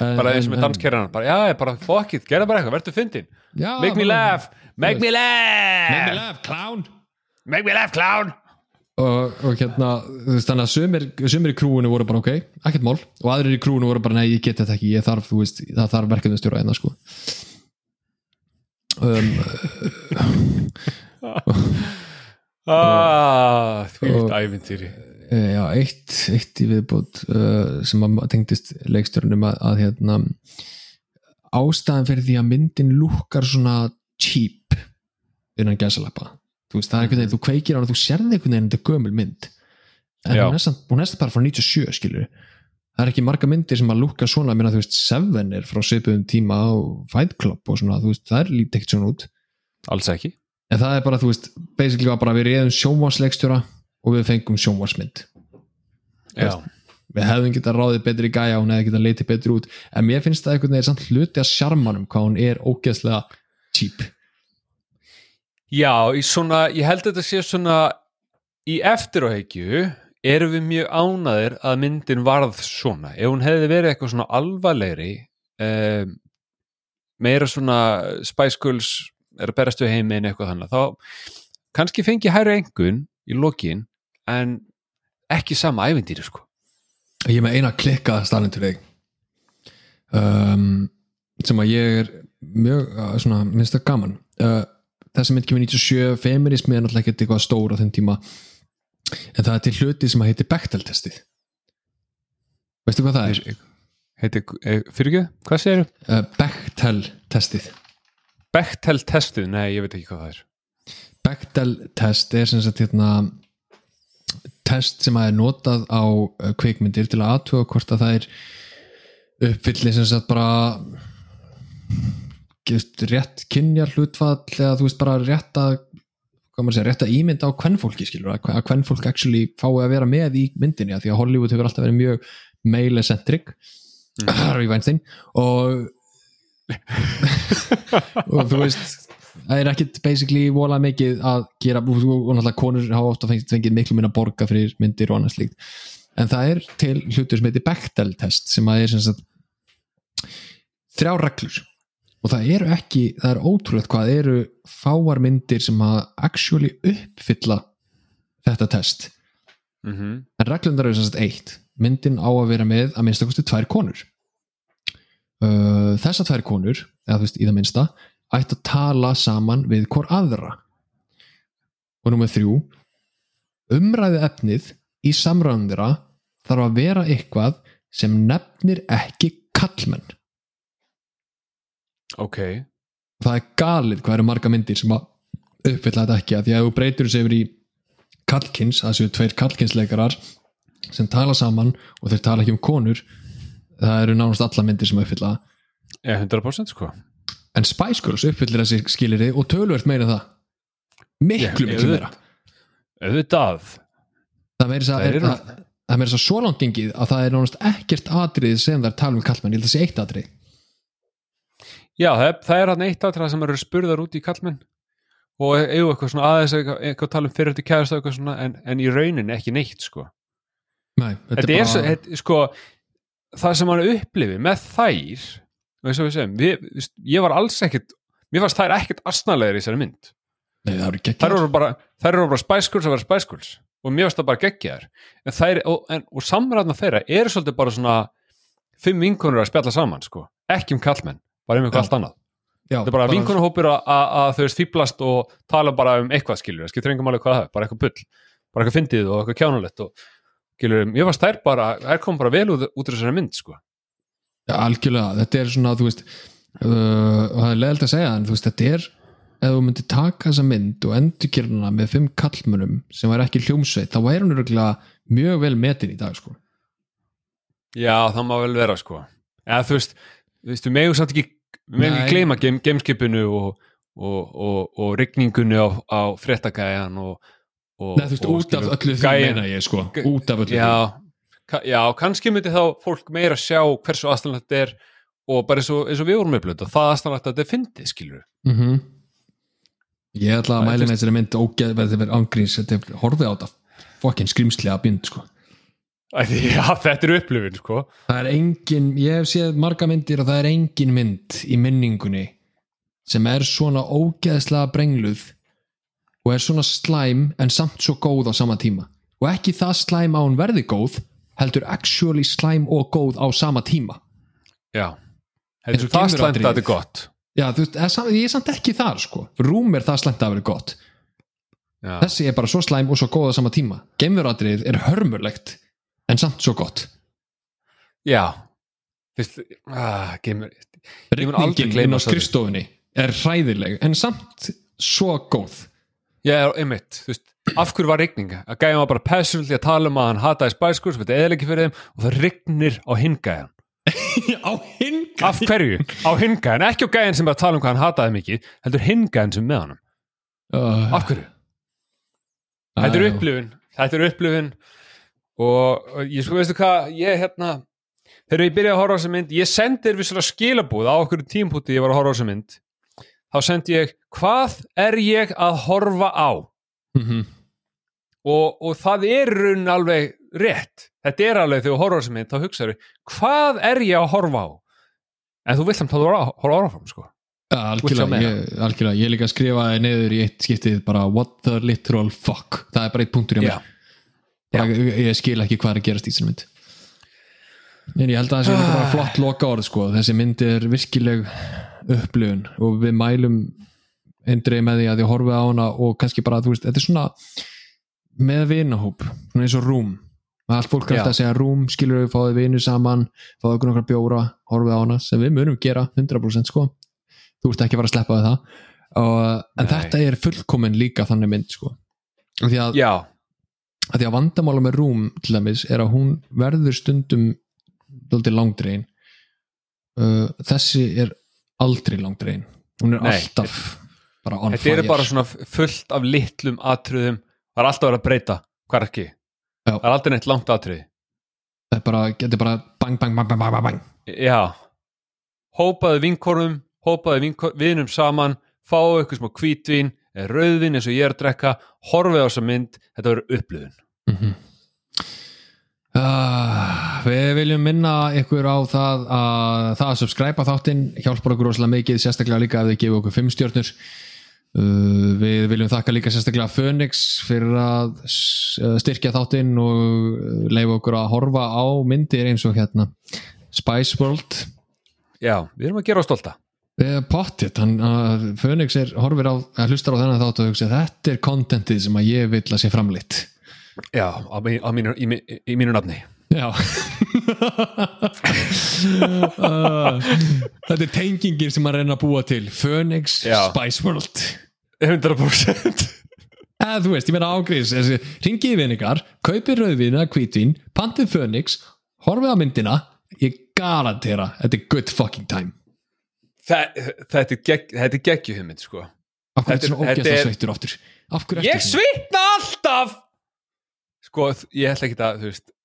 En- bara eins með danskerran bara, já, bara, fuck it, gerða bara eitthvað, verður fyndin Make me laugh, make me Make me laugh laugh, clown. Make me laugh, clown og, og hérna, veist, þannig að sömur, sömur í krúinu voru bara ok, ekkert mál. Og aðrir í krúinu voru bara, nei, ég get þetta ekki ég þarf, veist, það þarf verkefnastjóra hérna sko. Um, Ah, þú ert ævintýri. Eh, Já, eitt, eitt í viðbútt uh, sem að tengdist leikstjórnum að, að hérna ástæðan fyrir því að myndin lúkkar svona cheap innan gæsalappa þú veist, það er einhvern veginn, þú kveikir á hana þú sérði einhvern veginn þetta gömul mynd. En hún er, samt, hún er bara frá 97 skilur það er ekki marga myndir sem að lúkka svona minna, þú veist, Seven er frá svipuðum tíma og Fight Club og svona, þú veist, það er lítið ekkert svona út. Alls ekki. En það er bara, þú veist, basically var bara við reyðum sjónvarsleikstjóra og við fengum sjónvarsmynd við hefðum getað ráðið betri gæja hún hefði getað leitið betri út. En mér finnst það einhvern veginn samt hluti að sjarmanum hvað hún er ógeðslega cheap já í svona, ég held að þetta sé svona í eftiráheikju erum við mjög ánaðir að myndin varð svona. Ef hún hefði verið eitthvað svona alvarlegri um, meira svona Spice Girls er að berast við heiminn eitthvað þannig þá kannski fengi hæri engun í lokin en ekki sama ævindýri sko. Ég er með eina klikka þig. Um, sem að ég er mjög svona, minnst það gaman. Uh, þessi mynd kemur 97 feminismi er náttúrulega ekki eitthvað stór á þeim tíma. En það er til hluti sem að heiti Bechtel-testið. Veistu hvað það er? heiti, eh, fyrir ekki, hvað segir Uh, Bechtel-testið. Bechtel testið, nei ég veit ekki hvað það er. Bechdel-test er sem sagt hérna test sem að er notað á uh, kvikmyndir til að aðtuga hvort að það er uppfylli sem sagt bara gefst rétt kynjar hlutfall eða þú veist bara rétt að segja, rétt að ímynda á kvennfólki skilur, að að kvennfólk actually fái að vera með í myndinni, því að Hollywood hefur alltaf verið mjög male-centric. Harvey Weinstein. Og og þú veist það er ekkit basically vola mikið að gera og og náttúrulega konur hafa ofta fengið, fengið miklu minna borga fyrir myndir og annað slíkt. En það er til hlutur sem heitir Bechdel test sem að er sem sagt þrjá reglur og það eru ekki, það er ótrúlegt hvað eru fáar myndir sem að actually uppfylla þetta test. Mm en reglundar eru sem sagt eitt. Myndin á að vera með að minnsta kosti tvær konur. Uh, þessar tvær konur eða þú veist í það minnsta ætti að tala saman við hvort aðra. Og númer þrjú umræði efnið í samræðum þeirra þarf að vera eitthvað sem nefnir ekki kallmenn ok, það er galið hvað eru marga myndir sem að uppfylla þetta ekki að því að þú breytur þessu yfir í kallkins, það séu tveir kallkinsleikarar sem tala saman og þeir tala ekki um konur það eru nánast alla myndir sem uppfylla. Ég 100% sko. En Spice Girls uppfyllir þessi skiliri og tölvöld meira það. Miklu miklu meira. auðvitað, það meira þess að er, svo langt gengið að það er nánast ekkert atrið sem er tala um kallmenn, ég held að það sé eitt atrið já það er, það er hann eitt átrað sem eru spurðar út í kallmenn og eigum eitthvað svona aðeins eitthvað, eitthvað tala um fyrir til kæðast eitthvað svona en, en í rauninni ekki neitt sko. Nei, þetta, er, svo, þetta, sko það sem hann upplifi með þær og eins og við segjum, við, ég var alls ekkit mér fannst þær ekkit asnalegir í þessari mynd. Nei, það eru þær geggjað eru bara, þær eru bara spæskuls að vera spæskuls og mér finnst það bara geggjaðar. En þær, og, en, og samræðna þeirra eru svolítið bara svona fimm vinkonur að spjalla saman sko, ekki um kallmenn bara um eitthvað allt annað. Já, þetta er bara vinkonahópur að, þau veist fýblast og tala bara um eitthvað skilur, það skiptir engum alveg hvað það er, bara eitthvað bull bara eitthvað fyndið og eitthvað kjánulegt og skilur, ég varst þær bara, þær kom bara vel út, út úr þessari mynd sko. Já, algjörlega, þetta er svona, þú veist uh, og það er leðalt að segja en þú veist, þetta er, ef þú myndir taka þessa mynd og endurkjörna með fimm kallmönum sem var ekki hljómsveit, þá væri hún mjög vel metin í dag, sko. Já, það má vel vera sko. Eða þú veist, við megum samt ekki Nei. ekki gleyma game, gameskipinu og, og, og, og rigningunni á, á fréttagæjan og, og, Nei, þú veist, og út af öllu því meina ég, sko. Út af öllu já, ka, já, kannski myndi þá fólk meira sjá hversu aðstæðanlegt þetta er og bara eins og, eins og við vorum upplönd og það aðstæðanlegt að þetta er fyndið, skilur því mm Ég ætla að mæla með þessari mynd ógeð, þetta er ángríns, þetta er horfið á þetta fokkin skrimslega mynd, sko Já, þetta er upplifin, sko. Það er engin, ég hef séð marga myndir og það er engin mynd í minningunni sem er svona ógeðslega brengluð og er svona slæm en samt svo góð á sama tíma. Og ekki það slæm að hún verði góð heldur actually slæm og góð á sama tíma. Já, Þetta, og það slæmt að þetta er gott. Já, þú veist, ég er samt ekki þar sko. Rúm er það slæmt að vera gott. Já, Þessi er bara svo slæm og svo góð á sama tíma. Geimveratrið er hörmurlegt en samt svo gott já. Ah, Rigningin inn á skrifstofunni er hræðileg en samt svo góð Já, einmitt, þú veist, af hverju var rigning? Að gæja var bara passively að tala um að hann hataði spæskur, sem þetta eða ekki fyrir þeim og það rignir á hingæjan. á hinn Af hverju? Á hingæjan, ekki á gæjan sem að tala um hvað hann hataði mikið, heldur hingæjan sem með honum. uh, Af hverju? Þetta er upplifun, þetta er upplifun og, og ég sko veistu hvað, ég hérna, þegar ég byrjaði að horfa á þessa mynd, ég sendi þér vissara skilabúð á okkur tímpúti ég var að horfa á þessa mynd, þá sendi ég, hvað er ég að horfa á? mm -hmm. og, og það er raun alveg rétt. Þetta er alveg þegar þú horfður sem mynd þá hugsaður, hvað er ég að horfa á? En þú vilt samt að horfa horfa áfram sko. Algjörlega, ég, algjörlega. Ég líka skrifaði neður í eitt skiptið bara what the literal fuck? Það er bara eitt punktur í mér ég, ég skil ekki hvað er að gerast í þessari mynd. En ég held að það sé ah. bara flott loka orð sko. þessi mynd er virkileg upplifun og við mælum eindrið með því að ég horfið á hana og kannski bara, þú veist, þetta er svona með vinahóp, svona eins og rúm. Allt fólk er alltaf að segja rúm skilur við fáið vinur saman, fáið okkur nokkra bjóra horfið á hana, sem við munum gera 100% sko, þú ert ekki að fara að sleppa það. Og, en Nei. þetta er fullkomin líka þannig mynd sko. Því að, já, að því að vandamála með rúm til dæmis er að hún verður stundum dóldi langdregin. Uh, þessi er aldrei langdregin. Hún er Nei, alltaf bara on þetta eru fire. bara svona fullt af litlum atriðum. Það er alltaf vera að breyta, hvað er ekki Já. það er aldrei neitt langt atrið það er bara, þetta er bara bang bang bang bang bang bang, já, hópaði vinkonum hópaði vinko- vinum saman fáu eitthvað smá hvítvín eða rauðvín eins og ég er að drekka horfið á þessa mynd, þetta verður upplifun. Mm Uh, við viljum minna ykkur á það að það að subscribe þáttinn hjálpar okkur rosalega mikið, sérstaklega líka ef þið gefur okkur 5 stjórnur uh, við viljum þakka líka sérstaklega Phoenix fyrir að uh, styrkja þáttinn og leifa okkur að horfa á myndir eins og hérna Spice World. Já, við erum að gera á stolta pottit, hann uh, Phoenix er, horfir á, hlustar á þennan þátt og hugsa þetta er contentið sem að ég vill að sé framleitt. Já, á, á mínu, í, mí- í mínu nafni. Já. Þetta er tengingin sem að reyna að búa til. Já. Spice World. 100% eða þú veist, ég meina ágrís ringið við ykkar, kaupið rauðvín eða hvítvín, pantið Phoenix horfið á myndina, ég garantera þetta er good fucking time Þetta er, gegg, þetta geggjuhumynd sko. Af er- svona aftur af hverju Ég svitna alltaf! Sko, ég ætla ekki að, þú veist